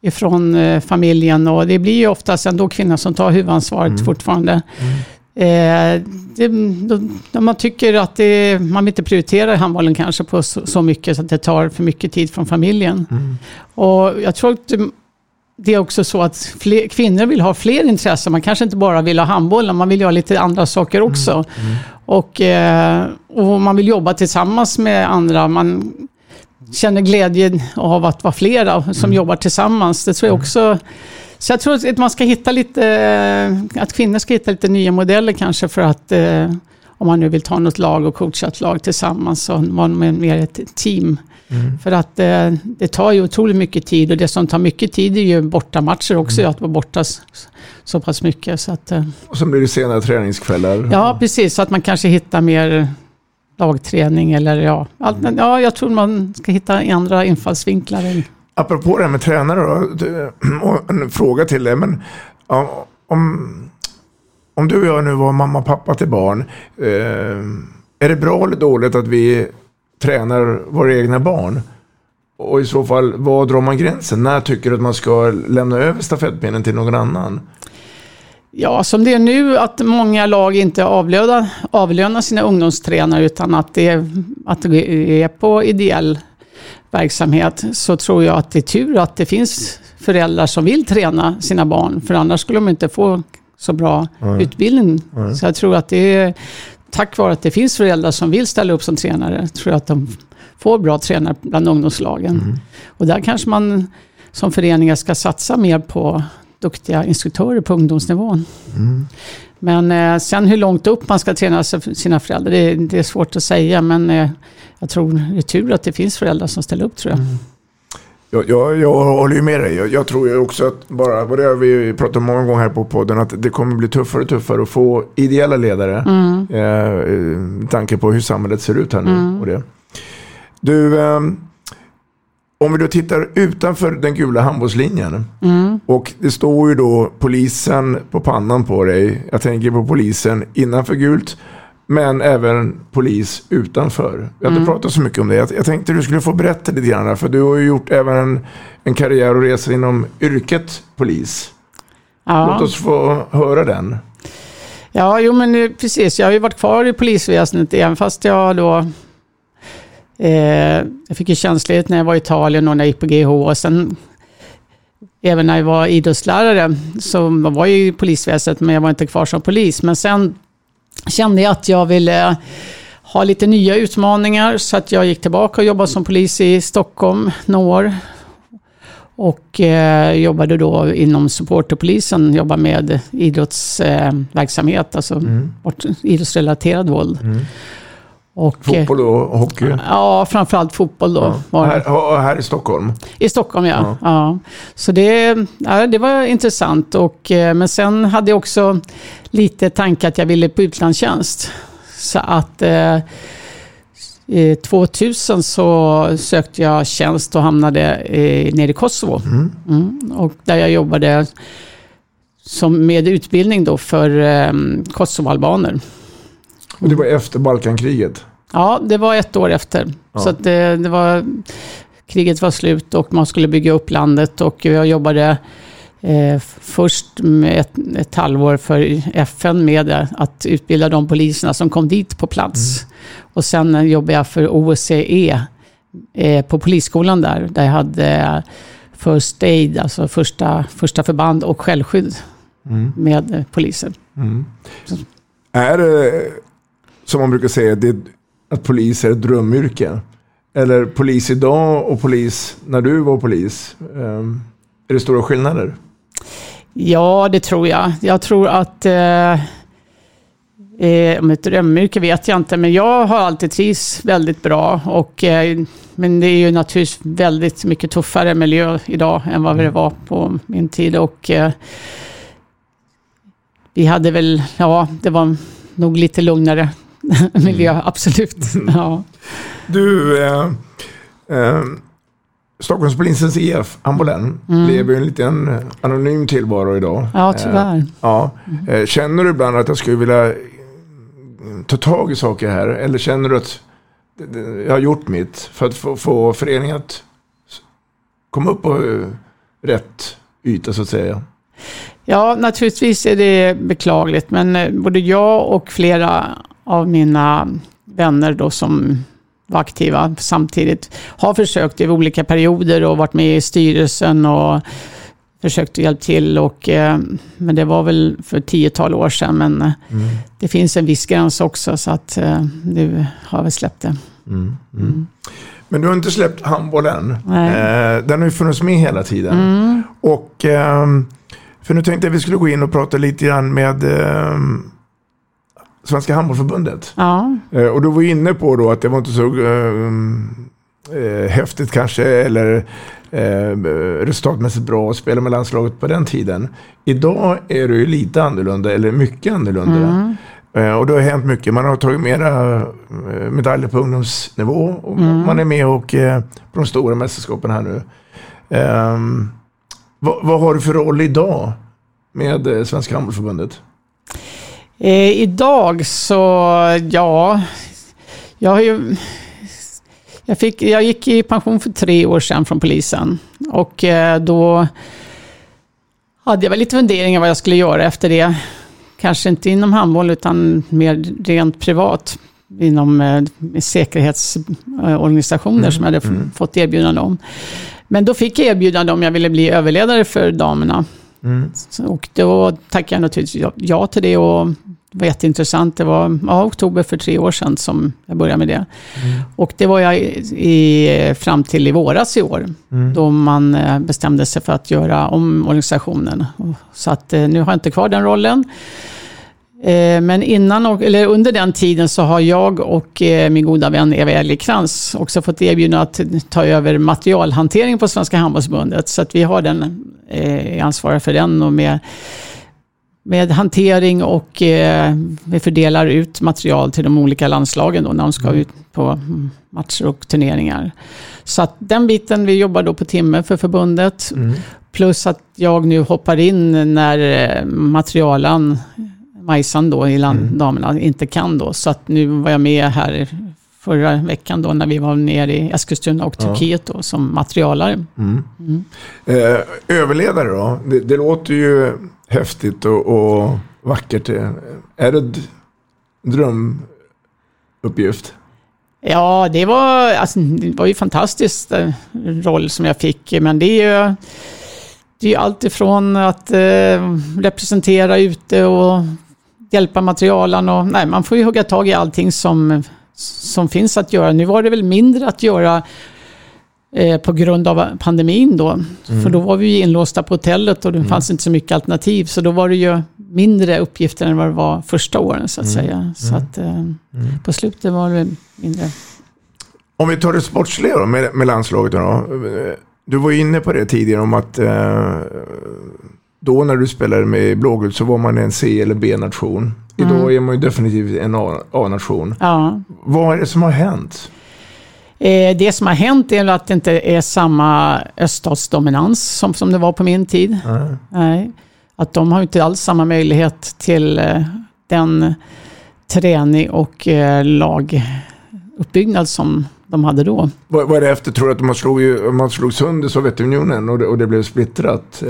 ifrån eh, familjen och det blir ju oftast ändå kvinnor som tar huvudansvaret fortfarande. Eh, det, då, man tycker att det, man vill inte prioritera handbollen kanske på så, så mycket så att det tar för mycket tid från familjen. Och jag tror att det är också så att fler, kvinnor vill ha fler intressen. Man kanske inte bara vill ha handbollen, man vill ha lite andra saker också. Och, eh, och man vill jobba tillsammans med andra. Man känner glädje av att vara flera som jobbar tillsammans. Det tror jag också. Så jag tror att man ska hitta lite, eh, att kvinnor ska hitta lite nya modeller kanske för att eh, om man nu vill ta något lag och coacha ett lag tillsammans så vara mer ett team. För att eh, det tar ju otroligt mycket tid och det som tar mycket tid är ju bortamatcher också, att vara borta så pass mycket. Så att, eh, Och så blir det sena träningskvällar. ja, precis, så att man kanske hittar mer lagträning eller ja, allt, ja, jag tror man ska hitta andra infallsvinklar. än- Apropå det här med tränare då, en fråga till dig. Men, ja, om, om du och jag nu var mamma och pappa till barn. Eh, är det bra eller dåligt att vi tränar våra egna barn? Och i så fall, var drar man gränsen? När tycker du att man ska lämna över stafettpinnen till någon annan? Ja, som det är nu att många lag inte avlönar, avlönar sina ungdomstränare utan att det, är, att det är på ideell verksamhet så tror jag att det är tur att det finns föräldrar som vill träna sina barn för annars skulle de inte få så bra utbildning. Så jag tror att det är tack vare att det finns föräldrar som vill ställa upp som tränare tror jag att de får bra tränare bland ungdomslagen. Och där kanske man som föreningar ska satsa mer på duktiga instruktörer på ungdomsnivån. Men eh, sen hur långt upp man ska träna sina föräldrar, det, det är svårt att säga. Men eh, jag tror det är tur att det finns föräldrar som ställer upp tror jag. Jag, jag, jag håller ju med dig. Jag, jag tror ju också att bara, vad det har vi pratat om många gånger här på podden, att det kommer bli tuffare och tuffare att få ideella ledare. Eh, eh, med tanke på hur samhället ser ut här nu. Och det. Du, ehm, om vi då tittar utanför den gula handbollslinjen. Och det står ju då polisen på pannan på dig. Jag tänker på polisen innanför gult. Men även polis utanför. Vi har inte pratat så mycket om det. Jag, jag tänkte du skulle få berätta lite grann. För du har ju gjort även en, en karriär och resa inom yrket polis. Låt Ja, oss få höra den. ja jo, men precis. Jag har ju varit kvar i polisväsendet även fast jag då eh, jag fick ju tjänstledigt när jag var i Italien och när jag gick på GH. Och sen även när jag var idrottslärare så var jag i polisväsendet men jag var inte kvar som polis. Men sen kände jag att jag ville ha lite nya utmaningar så att jag gick tillbaka och jobbade som polis i Stockholm några år. Och eh, jobbade då inom supporterpolisen, jobbade med idrottsverksamhet, alltså Mm. idrottsrelaterad våld. Och, eh, Fotboll och hockey. Ja, framförallt fotboll då. var det. Här, här i Stockholm. I Stockholm, ja. Ja. ja. Så det, ja, det var intressant. Och, eh, men sen hade jag också lite tanke att jag ville på utlandstjänst. Så att eh, eh, 2000 så sökte jag tjänst och hamnade eh, nere i Kosovo. Mm. Och där jag jobbade som med utbildning då för eh, kosovoalbaner. Och det var efter Balkankriget. Ja, det var ett år efter. Ja. Så det, det var, kriget var slut och man skulle bygga upp landet och jag jobbade eh, först med ett, ett halvår för FN med att utbilda de poliserna som kom dit på plats. Och sen jobbade jag för OSCE eh, på polisskolan där, där jag hade eh, First Aid, alltså första, första förband och självskydd Mm. med poliser. Mm. Är det, som man brukar säga, det, att polis är ett drömyrke? Eller polis idag och polis när du var polis? ehm, är det stora skillnader? Ja, det tror jag. Jag tror att... Eh, eh, om ett drömyrke vet jag inte, men jag har alltid trivts väldigt bra. Och, eh, men det är ju naturligtvis väldigt mycket tuffare miljö idag än vad det var på min tid. Och, eh, vi hade väl, ja, det var nog lite lugnare miljö, absolut. Ja. Du, eh, eh, Stockholmspolisens IF, Ambulen, Mm. lever ju en liten anonym tillvaro idag. Ja, tyvärr. Eh, ja. Eh, känner du ibland att jag skulle vilja eh, ta tag i saker här? Eller känner du att jag har gjort mitt för att få, få föreningen att komma upp på eh, rätt yta så att säga? Ja, naturligtvis är det beklagligt, men eh, både jag och flera av mina vänner då som var aktiva samtidigt har försökt i olika perioder och varit med i styrelsen och försökt hjälpa till. Och, eh, men det var väl för tiotal år sedan, men eh, det finns en viss gräns också, så att eh, nu har vi släppt det. Mm. Mm. Men du har inte släppt handbollen. Nej. Den har ju funnits med hela tiden. Mm. Och ehm, för nu tänkte jag att vi skulle gå in och prata lite grann med ehm, Svenska Handbollförbundet. Ja. Eh, och du var inne på då att det var inte så ehm, eh, häftigt kanske eller eh, resultatmässigt bra att spela med landslaget på den tiden. Idag är det ju lite annorlunda, eller mycket annorlunda. Mm. Eh, och det har hänt mycket. Man har tagit mera eh, medaljer på ungdomsnivå. Och Mm. Man är med och eh, på de stora mästerskapen här nu. Ehm, vad, vad har du för roll idag med eh, Svenska Handbollförbundet? Eh, idag så, ja, jag har ju... Jag, fick, jag gick i pension för tre år sedan från polisen. Och eh, då hade jag väl lite funderingar vad jag skulle göra efter det. Kanske inte inom handboll utan mer rent privat. Inom eh, säkerhetsorganisationer som jag hade f- fått erbjudande om. Men då fick jag erbjudande om jag ville bli överledare för damerna. Så- Och då tackade jag naturligtvis ja- till det och det var jätteintressant. Det var ja, oktober för tre år sedan som jag började med det. Och det var jag i, fram till i våras i år. Mm. Då man eh, bestämde sig för att göra om organisationen. Så att eh, nu har jag inte kvar den rollen. Eh, Men innan, eller under den tiden så har jag och eh, min goda vän Eva Elgekrans också fått erbjudande att ta över materialhantering på Svenska Handbollsförbundet. Så att vi har den, eh, ansvarar för den och med, med hantering och vi fördelar ut material till de olika landslagen då, när de ska ut på mm, matcher och turneringar. Så att den biten, vi jobbar då på timme för förbundet. Plus att jag nu hoppar in när materialen, Majsan då i land, damerna inte kan då. Så att nu var jag med här förra veckan då när vi var nere i Eskilstuna och Ja. Turkiet då som materialare. Mm. Mm. Eh, överledare då? Det, det låter ju häftigt och, och vackert. Är det en drömuppgift? Ja, det var, alltså, det var ju fantastiskt eh, roll som jag fick, men det är ju det är allt ifrån att eh, representera ute och hjälpa materialen och nej, man får ju hugga tag i allting som, som finns att göra. Nu var det väl mindre att göra eh, på grund av pandemin då. Mm. För då var vi ju inlåsta på hotellet och det fanns inte så mycket alternativ. Så då var det ju mindre uppgifter än vad det var första åren så att Mm. säga. Så Mm. att eh, på slutet var det mindre. Om vi tar det sportsliga då, med, med landslaget. Då. Du var ju inne på det tidigare om att eh, då när du spelade med blågult så var man en C eller B-nation. Idag Mm. är man ju definitivt en A-nation. Ja. Vad är det som har hänt? Eh, det som har hänt är att det inte är samma öststatsdominans som, som det var på min tid. Nej. Nej. Att de har inte alls samma möjlighet till eh, den träning och eh, laguppbyggnad som de hade då. Vad, vad är det efter? Tror du att man slog, ju, man slog sönder Sovjetunionen och det, och det blev splittrat?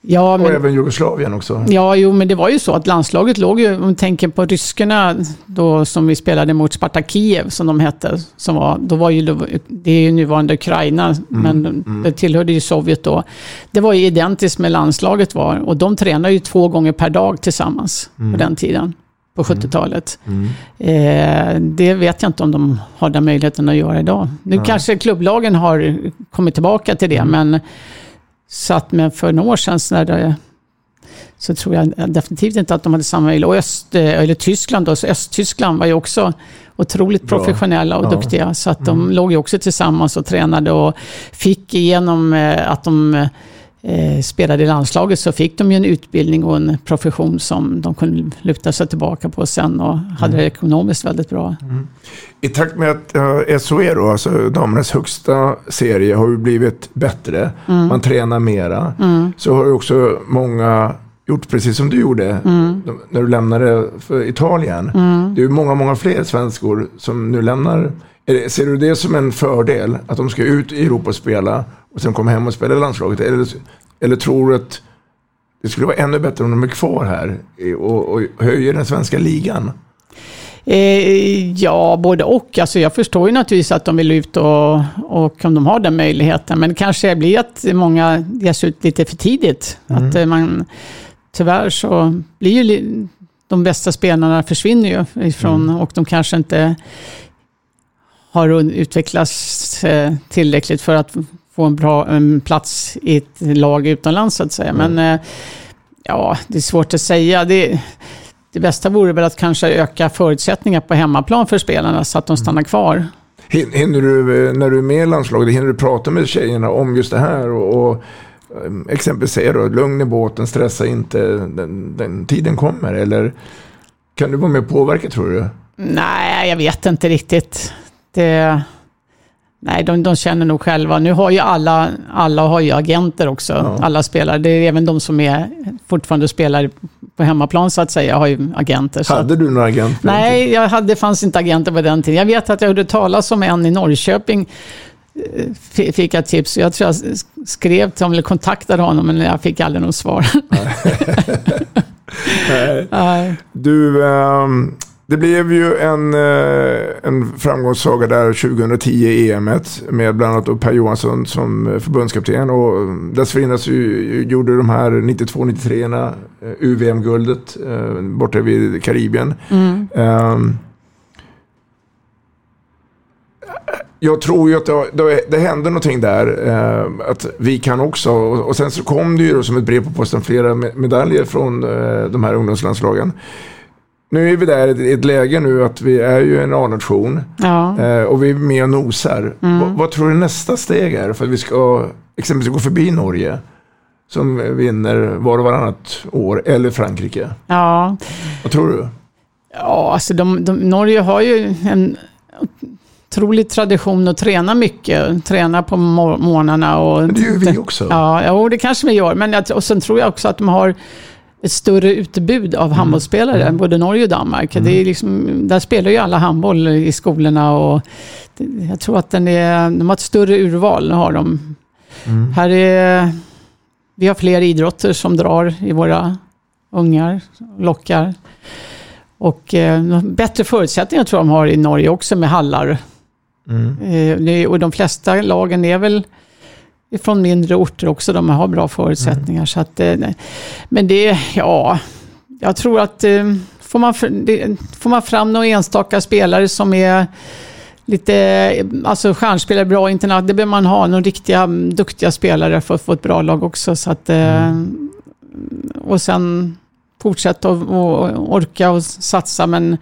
Ja, och men, även Jugoslavien också. ja, jo, men det var ju så att landslaget låg ju, om man tänker på ryskorna då som vi spelade mot Sparta Kiev som de hette, som var, då var ju, det är ju nuvarande Ukraina, men det tillhörde ju Sovjet då. Det var ju identiskt med landslaget var och de tränade ju två gånger per dag tillsammans Mm. på den tiden, på 70-talet. Mm. Eh, det vet jag inte om de har den möjligheten att göra idag. Nu kanske klubblagen har kommit tillbaka till det, men så att, men för några år sedan så, när det, så tror jag definitivt inte att de hade samma möjlighet. Och Öst, eller Tyskland då, så Östtyskland var ju också otroligt Bra. professionella och Ja. duktiga. Så att de Mm. låg ju också tillsammans och tränade och fick igenom eh, att de eh, spelade i landslaget så fick de ju en utbildning och en profession som de kunde luta sig tillbaka på sen och hade det ekonomiskt väldigt bra. I takt med att uh, SOE, då, alltså damernas högsta serie, har ju blivit bättre. Mm. Man tränar mera. Mm. Så har ju också många gjort precis som du gjorde Mm. när du lämnade för Italien. Mm. Det är ju många, många fler svenskor som nu lämnar. Ser du det som en fördel? Att de ska ut i Europa och spela och sen komma hem och spela i landslaget? Eller, eller tror du att det skulle vara ännu bättre om de är kvar här och, och höjer den svenska ligan? Eh, ja, både och. Alltså jag förstår ju naturligtvis att de vill ut och, och om de har den möjligheten. Men det kanske blir att många ges ut lite för tidigt. Mm. Att eh, man, tyvärr så blir ju de bästa spelarna försvinner ju ifrån och de kanske inte har utvecklats eh, tillräckligt för att få en bra en plats i ett lag utomlands så att säga. Men eh, ja, det är svårt att säga. Det, det bästa vore väl att kanske öka förutsättningar på hemmaplan för spelarna så att de stannar kvar. Hin- Hinner du, eh, när du är med i landslaget, hinner du prata med tjejerna om just det här? Och, och eh, exempelvis säga då, lugn i båten, stressa inte, den, den tiden kommer. Eller kan du vara med och påverka tror du? Nej, jag vet inte riktigt. Det, nej, de, de känner nog själva. Nu har ju alla, alla har ju agenter också. Alla spelare. Det är även de som är fortfarande spelar på hemmaplan så att säga, har ju agenter. Hade du några agent? nej, jag hade, det fanns inte agenter på den tiden. Jag vet att jag hörde talas om en i Norrköping. eh, Fick jag tips. Jag tror jag skrev till honom eller kontaktade honom, men jag fick aldrig något svar. Nej. Nej. Du, ehm, det blev ju en, eh, en framgångssaga där 2010 i EMet med bland annat Per Johansson som förbundskapten och dessförinnan så gjorde de här 92-93 eh, UVM-guldet eh, borta vid Karibien. Mm. Ehm, jag tror ju att det, det, det hände någonting där. Eh, att vi kan också. Och, och sen så kom det ju som ett brev på posten flera me- medaljer från eh, de här ungdomslandslagen. Nu är vi där i ett läge nu att vi är ju en A-nation. Ja. Eh, och vi är med och nosar. Mm. Vad, vad tror du nästa steg är för att vi ska exempelvis gå förbi Norge? Som vinner var och varannat år. Eller Frankrike. Ja. Vad tror du? Ja, alltså de, de, Norge har ju en otrolig tradition att träna mycket. Träna på mor- morgnarna. Och, Men det gör vi också. Ja, jo, det kanske vi gör. Men jag, och sen tror jag också att de har ett större utbud av handbollsspelare, både Norge och Danmark. Det är liksom, där spelar ju alla handboll i skolorna och jag tror att den är, de har ett större urval. Har de. Här är, vi har fler idrotter som drar i våra ungar, lockar. Och eh, bättre förutsättningar tror jag de har i Norge också med hallar. Eh, det, och de flesta lagen är väl från mindre orter också, de har bra förutsättningar. Så att, eh, men det, ja, jag tror att eh, får man, får man fram några enstaka spelare som är lite, alltså stjärnspelare, bra internat, det behöver man ha. Några riktiga mm, duktiga spelare för att få ett bra lag också. Så att, eh, Och sen fortsätta och, orka och satsa. Men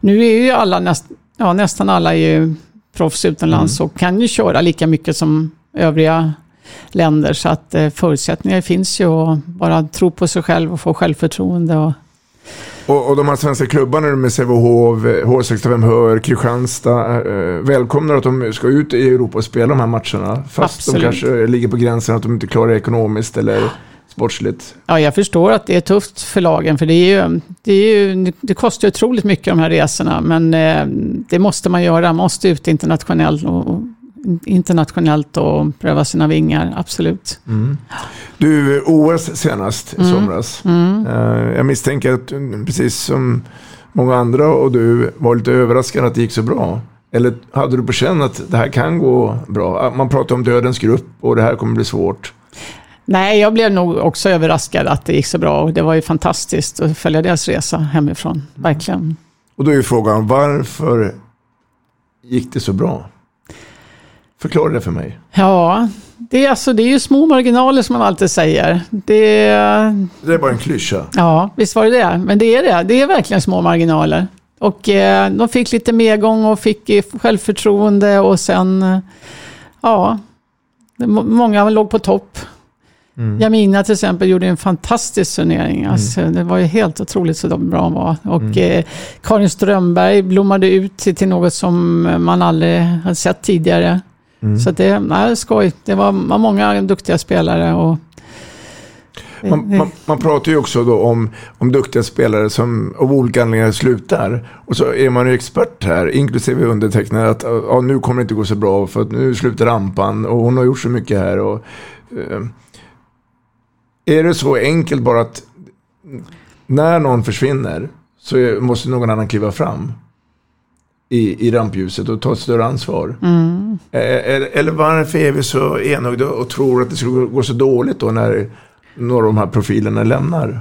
nu är ju alla, näst, ja, nästan alla är ju proffs utomlands och kan ju köra lika mycket som övriga länder. Så att eh, förutsättningar finns ju att bara tro på sig själv och få självförtroende. Och, Och, och de här svenska klubbarna med Sävehof, H65 Hör, Kristianstad. Eh, välkomnar att de ska ut i Europa och spela de här matcherna. Fast Absolut. de kanske ligger på gränsen att de inte klarar det ekonomiskt eller sportsligt. Ja, jag förstår att det är tufft för lagen, för det, är ju, det, är ju, det kostar otroligt mycket de här resorna, men eh, det måste man göra. Man måste ut internationellt och, och, internationellt och pröva sina vingar, absolut. Du, OS senast i Mm. somras. Mm. Eh, jag misstänker att du, precis som många andra och du var lite överraskad att det gick så bra. Eller hade du på känn att det här kan gå bra? Man pratar om dödens grupp och det här kommer bli svårt. Nej, jag blev nog också överraskad att det gick så bra och det var ju fantastiskt att följa deras resa hemifrån, verkligen. Och då är ju frågan, varför gick det så bra? Förklara det för mig. Ja, det är, alltså, det är ju små marginaler som man alltid säger. Det, Det är bara en klyscha. Ja, visst var det det. Men det är det. Det är verkligen små marginaler. Och eh, de fick lite medgång och fick självförtroende och sen, eh, ja, många låg på topp. Jamina till exempel gjorde en fantastisk turnering. Alltså, Det var ju helt otroligt så bra hon var. Och eh, Karin Strömberg blommade ut till, till något som man aldrig hade sett tidigare. Så det, nej, skoj. Det var, var många duktiga spelare. Och, Man, man, man pratar ju också då om, om duktiga spelare som av olika anledningar slutar. Och så är man ju expert här, inklusive undertecknad, att ja, nu kommer det inte gå så bra för att nu slutar rampan och hon har gjort så mycket här. Och, eh, är det så enkelt bara att när någon försvinner så är, måste någon annan kliva fram i, i rampljuset och ta ett större ansvar? mm. Eh, Eller, eller varför är vi så enögda och tror att det skulle gå så dåligt då när några av de här profilerna lämnar?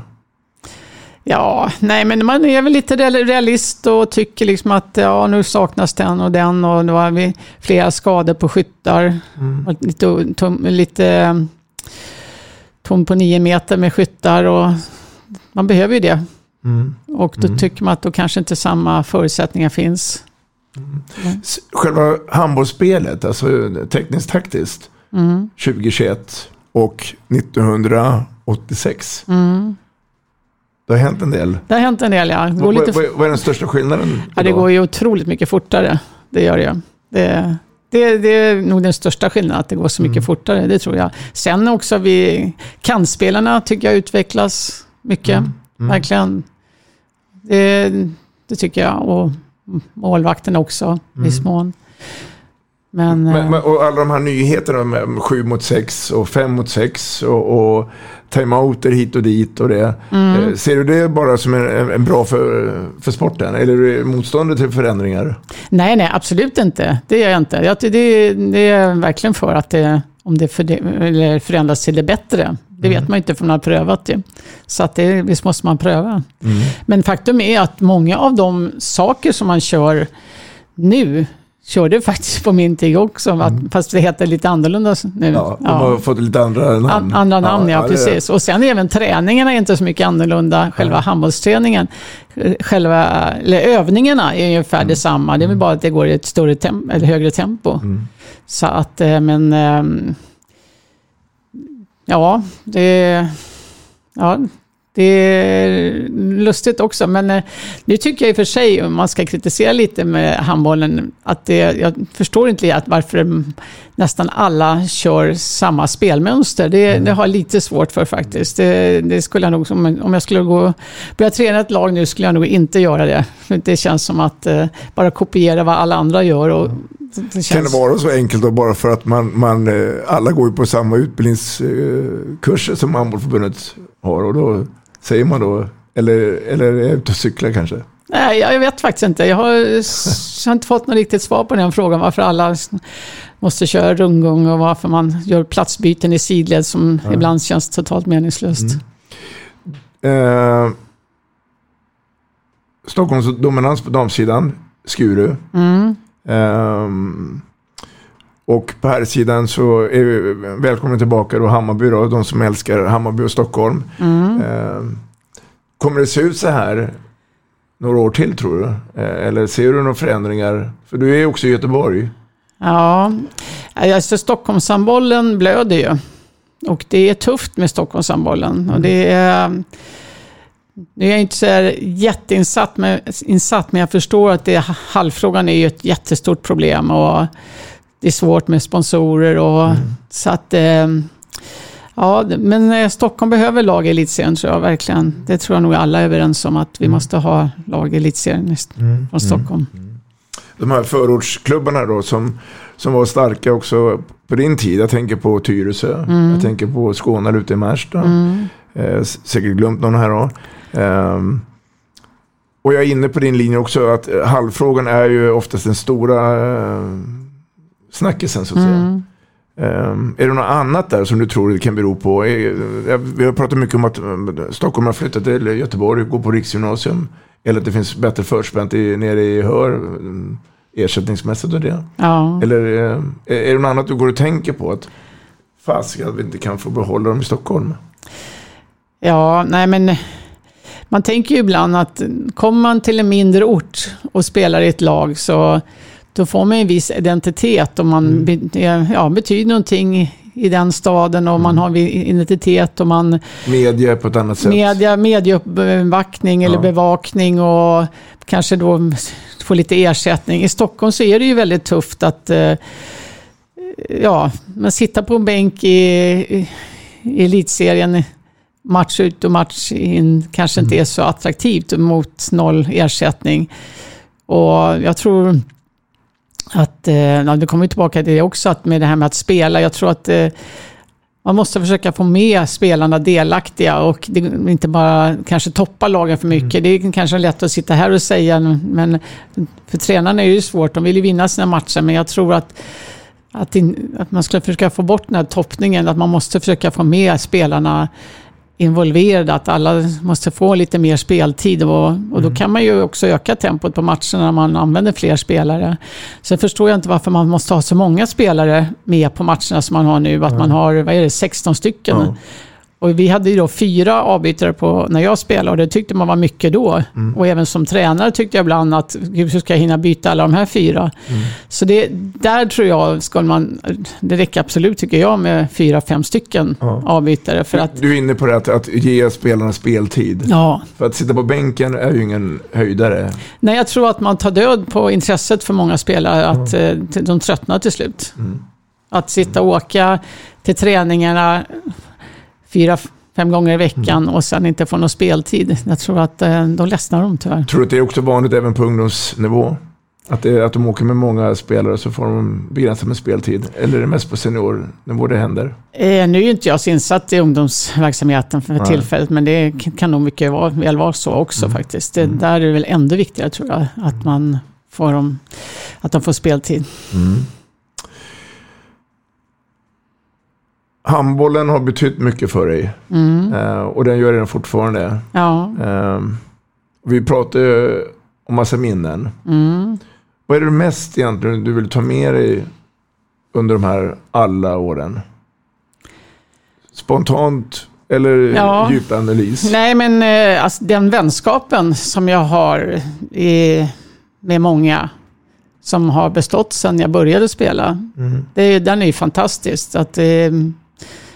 Ja, nej men man är väl lite real- realist och tycker liksom att ja, nu saknas den och den och nu har vi flera skador på skyttar. Och Lite, tom, lite tom på nio meter med skyttar och man behöver ju det. Och då tycker man att då kanske inte samma förutsättningar finns. S- Själva handbollsspelet, alltså tekniskt taktiskt, Mm. 2021 och 1986. Mm. Det har hänt en del. Det har hänt en del, ja. Vad, lite vad, vad är den största skillnaden? Ja, det går ju otroligt mycket fortare. Det gör det. Det, det, det är nog den största skillnaden, att det går så mycket fortare. Det tror jag. Sen också vi, kantspelarna tycker jag utvecklas mycket. Verkligen. Det, det tycker jag. Och målvakterna också, i viss mån. Men, Men, eh, men, och alla de här nyheterna med 7 mot 6 och 5 mot 6 och, och timeouter hit och dit och det. Mm. Eh, Ser du det bara som en, en, bra för, för sporten? Eller är du motståndare till förändringar? nej, nej, absolut inte. Det gör jag inte. Jag, det, det är verkligen för att det, om det förändras till det bättre. Det vet man ju inte för man har prövat det. Så att det, visst måste man pröva. Men faktum är att många av de saker som man kör nu körde faktiskt på min tid också, att, fast det heter lite annorlunda nu. Ja, de har fått lite andra namn. An- Andra namn, ja, det- precis. Och sen även träningarna är inte så mycket annorlunda, själva handbollsträningen. Eh, Själva, eller övningarna är ungefär detsamma, det är väl bara att det går i ett större tem- eller högre tempo. Så att, eh, men... ehm, Ja, det... Ja, det är lustigt också, men eh, nu tycker jag i och för sig, om man ska kritisera lite med handbollen, att det, jag förstår inte att varför mm, nästan alla kör samma spelmönster. Det, det har jag lite svårt för faktiskt. Det, det skulle jag nog, om jag skulle gå, börja träna ett lag nu skulle jag nog inte göra det. Det känns som att eh, bara kopiera vad alla andra gör. Och, det Kan känns, det vara så enkelt då bara för att man, man eh, alla går ju på samma utbildningskurser som handbollförbundet har och då säger man då, eller, eller är jag ute och cyklar kanske? Nej, jag vet faktiskt inte. Jag har, jag har inte fått något riktigt svar på den frågan. Varför alla måste köra rundgång och varför man gör platsbyten i sidled som ibland känns totalt meningslöst. Eh, Stockholms dominans på damsidan, Skuru. Mm. Ehm, och på här sidan så är vi välkomna tillbaka då Hammarby då, de som älskar Hammarby och Stockholm. Mm. Ehm, kommer det se ut så här några år till tror du? Eh, Eller ser du några förändringar? För du är också i Göteborg. Ja, alltså Stockholmshandbollen blöder ju. Och det är tufft med Stockholmshandbollen. Och det är, nu är jag inte så jätteinsatt, med, insatt, men jag förstår att det, halvfrågan är ju ett jättestort problem. Och det är svårt med sponsorer. Och, Så att, eh, ja, men eh, Stockholm behöver lag i elitserien tror jag verkligen. Det tror jag nog alla är överens om, att vi måste ha lag i elitserien från Stockholm. De här förortsklubbarna då som, som var starka också på din tid. Jag tänker på Tyresö. Mm. Jag tänker på Skåne ute i Märsta. Mm. Eh, säkert glömt någon här då. Ehm, och jag är inne på din linje också att eh, halvfrågan är ju oftast den stora eh, snackisen så att säga. Mm. Ehm, är det något annat där som du tror det kan bero på? Eh, eh, vi har pratat mycket om att eh, Stockholm har flyttat till Göteborg går på riksgymnasium. Eller att det finns bättre förspänt i, nere i Hör ersättningsmässigt och det. Ja. Eller är är det något annat du går och tänker på? Att fasiken att vi inte kan få behålla dem i Stockholm. Ja, nej men man tänker ju ibland att kommer man till en mindre ort och spelar i ett lag så då får man en viss identitet och man be, ja, betyder någonting i den staden och man har identitet och man Media på ett annat sätt. media, medieuppbackning eller Ja. bevakning och kanske då få lite ersättning. I Stockholm så är det ju väldigt tufft att eh, ja, man sitter på en bänk i, i, elitserien match ut och match in kanske inte är så attraktivt mot noll ersättning. Och jag tror att, eh, ja, det kommer tillbaka till det också, att med det här med att spela, jag tror att eh, man måste försöka få med spelarna delaktiga och det, inte bara kanske toppa lagen för mycket. Det är kanske lätt att sitta här och säga, men för tränarna är det ju svårt. De vill ju vinna sina matcher, men jag tror att, att, in, att man skulle försöka få bort den här toppningen, att man måste försöka få med spelarna involverade, att alla måste få lite mer speltid och, och då kan man ju också öka tempot på matcherna när man använder fler spelare. Sen förstår jag inte varför man måste ha så många spelare med på matcherna som man har nu, att man har, vad är det, 16 stycken. Ja. Och vi hade ju då fyra avbytare på, när jag spelade och det tyckte man var mycket då. Mm. Och även som tränare tyckte jag ibland att, gud hur ska jag hinna byta alla de här fyra? Mm. Så det, där tror jag, ska man, det räcker absolut tycker jag med fyra, fem stycken Ja. avbytare. För att, Du är inne på det att, att ge spelarna speltid. ja, För att sitta på bänken är ju ingen höjdare. Nej, jag tror att man tar död på intresset för många spelare, att t- de tröttnar till slut. Mm. Att sitta och åka till träningarna fyra, fem gånger i veckan Mm. och sen inte få någon speltid. Jag tror att eh, då ledsnar de tyvärr. Tror du att det är också vanligt även på ungdomsnivå? Att, det, att de åker med många spelare så får de begränsat med speltid? Eller är det mest på seniornivå det händer? Eh, nu är inte jag så insatt i ungdomsverksamheten för Nej. tillfället, men det kan nog mycket väl vara så också Mm. faktiskt. Det, Där är det väl ändå viktigare tror jag, att, man får dem, att de får speltid. Handbollen har betytt mycket för dig. Mm. Eh, och den gör den fortfarande. Ja. Eh, vi pratar ju om massa minnen. Mm. Vad är det mest egentligen du vill ta med dig under de här alla åren? Spontant eller Ja. djup analys? Nej, men eh, alltså, den vänskapen som jag har i, med många som har bestått sedan jag började spela, Mm. det, den är ju fantastisk. Att, eh,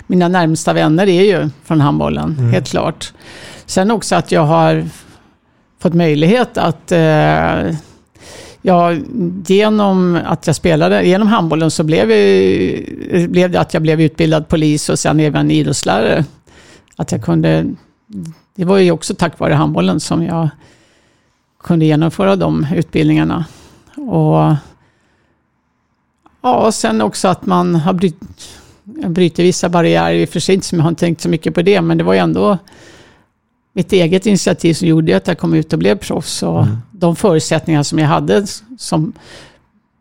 mina närmsta vänner är ju från handbollen, Mm. helt klart. Sen också att jag har fått möjlighet att eh, Ja, genom att jag spelade, genom handbollen så blev, jag, blev det att jag blev utbildad polis och sen även idrottslärare. Att jag kunde, det var ju också tack vare handbollen som jag kunde genomföra de utbildningarna. Och ja, sen också att man har bryt, bryter vissa barriärer, i och för sig inte som jag har tänkt så mycket på det, men det var ju ändå mitt eget initiativ som gjorde att jag kom ut och blev proffs. Och de förutsättningar som jag hade som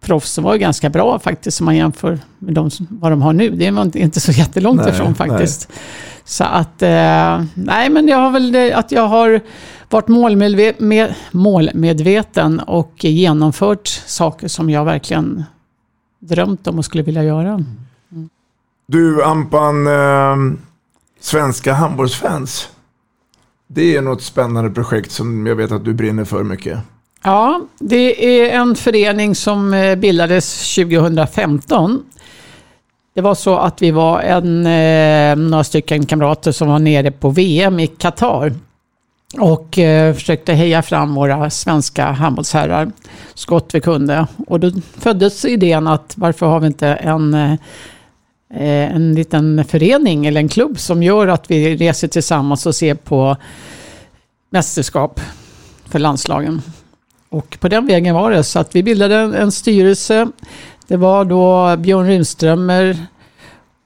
proffs var ganska bra faktiskt, om man jämför med de, vad de har nu. Det var inte- så jättelångt Nej, ifrån faktiskt. Så att, eh, nej men jag har väl det, att jag har varit målmedve- med, målmedveten och genomfört saker som jag verkligen drömt om och skulle vilja göra. Du Ampan, eh, svenska handbollsfans. Det är något spännande projekt som jag vet att du brinner för mycket. Ja, det är en förening som eh, bildades 2015. Det var så att vi var en, eh, några stycken kamrater som var nere på VM i Qatar och eh, försökte heja fram våra svenska handbollsherrar så gott vi kunde. Och då föddes idén att varför har vi inte en, eh, en liten förening eller en klubb som gör att vi reser tillsammans och ser på mästerskap för landslagen. Och på den vägen var det. Så att vi bildade en, en styrelse. Det var då Björn Rydströmer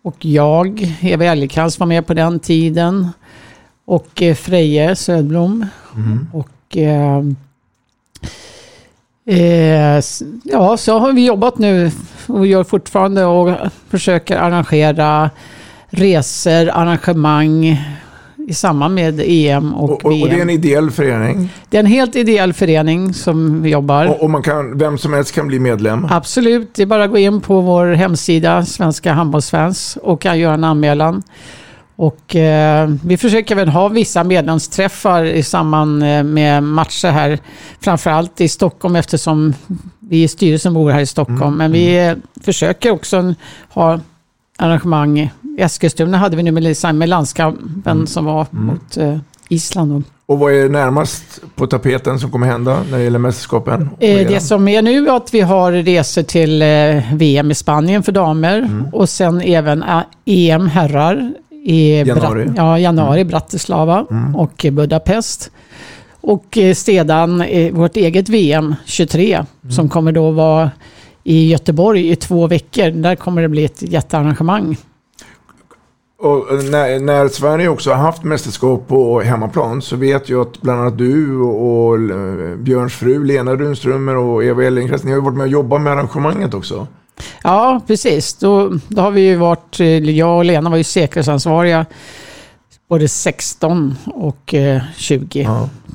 och jag, Eva Älgekrans var med på den tiden. Och eh, Freje Södblom. Och eh, eh, ja, så har vi jobbat nu och gör fortfarande och försöker arrangera resor, arrangemang i samband med EM och, Och, och, VM. och det är en ideell förening. Det är en helt ideell förening som vi jobbar. Och, och man kan, vem som helst kan bli medlem. Absolut, det är bara att gå in på vår hemsida, Svenska handbollsfans, och kan göra en anmälan. Och eh, vi försöker väl ha vissa medlemsträffar i samband eh, med matcher här, framförallt i Stockholm eftersom vi i styrelsen bor här i Stockholm. Men vi eh, försöker också ha arrangemang. I Eskilstuna hade vi nu med, med landskampen som var mot eh, Island. Då. Och vad är närmast på tapeten som kommer hända när det gäller mästerskapen? Eh, det som är nu är att vi har resor till eh, VM i Spanien för damer Mm. och sen även EM herrar i Januari. Mm. Bra- ja, januari Bratislava och i Budapest. Och eh, sedan eh, vårt eget VM 23 Mm. som kommer då vara i Göteborg i två veckor. Där kommer det bli ett jättearrangemang. Och eh, när, när Sverige också har haft mästerskap på hemmaplan så vet jag att bland annat du och, och Björns fru Lena Rundströmer och Eva Ellenkrantz, ni har varit med och jobbat med arrangemanget också. Ja, precis. Då, då har vi ju varit, eh, jag och Lena var ju säkerhetsansvariga både 16 och eh, 20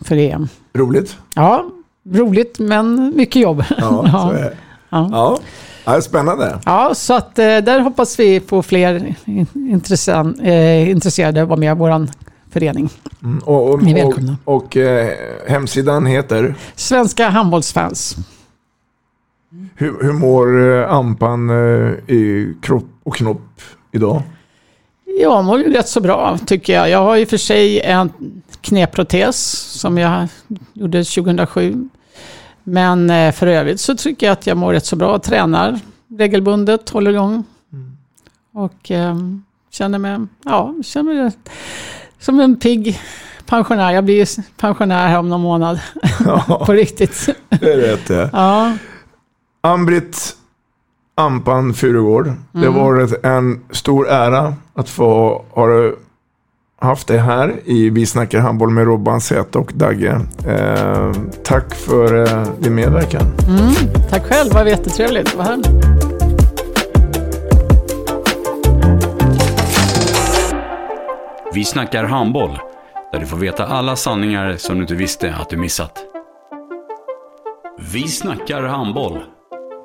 för EM. Roligt. Ja, roligt men mycket jobb. Ja, så är det. Ja. Ja. Ja, spännande. Ja, så att eh, där hoppas vi på fler eh, intresserade att vara med i vår förening. Mm, Och, och, Ni är och, välkomna. och eh, hemsidan heter? Svenska handbollsfans. Hur, hur mår eh, Ampan eh, i kropp och knopp idag? Jag mår ju rätt så bra tycker jag. Jag har ju för sig en knäprotes som jag gjorde 2007. Men eh, för övrigt så tycker jag att jag mår rätt så bra. Tränar regelbundet, håller igång. Och eh, känner mig, ja, känner mig som en pigg pensionär. Jag blir ju pensionär här om någon månad. På riktigt. Det är rätt det. Ja. Ann-Britt Ampan Furugård. Det har Mm. varit en stor ära att få ha haft det här i Vi snackar handboll med Robban Zäta och Dagge. Eh, tack för eh, din medverkan. Mm, tack själv, det var jättetrevligt att vara här. Vi snackar handboll, där du får veta alla sanningar som du inte visste att du missat. Vi snackar handboll.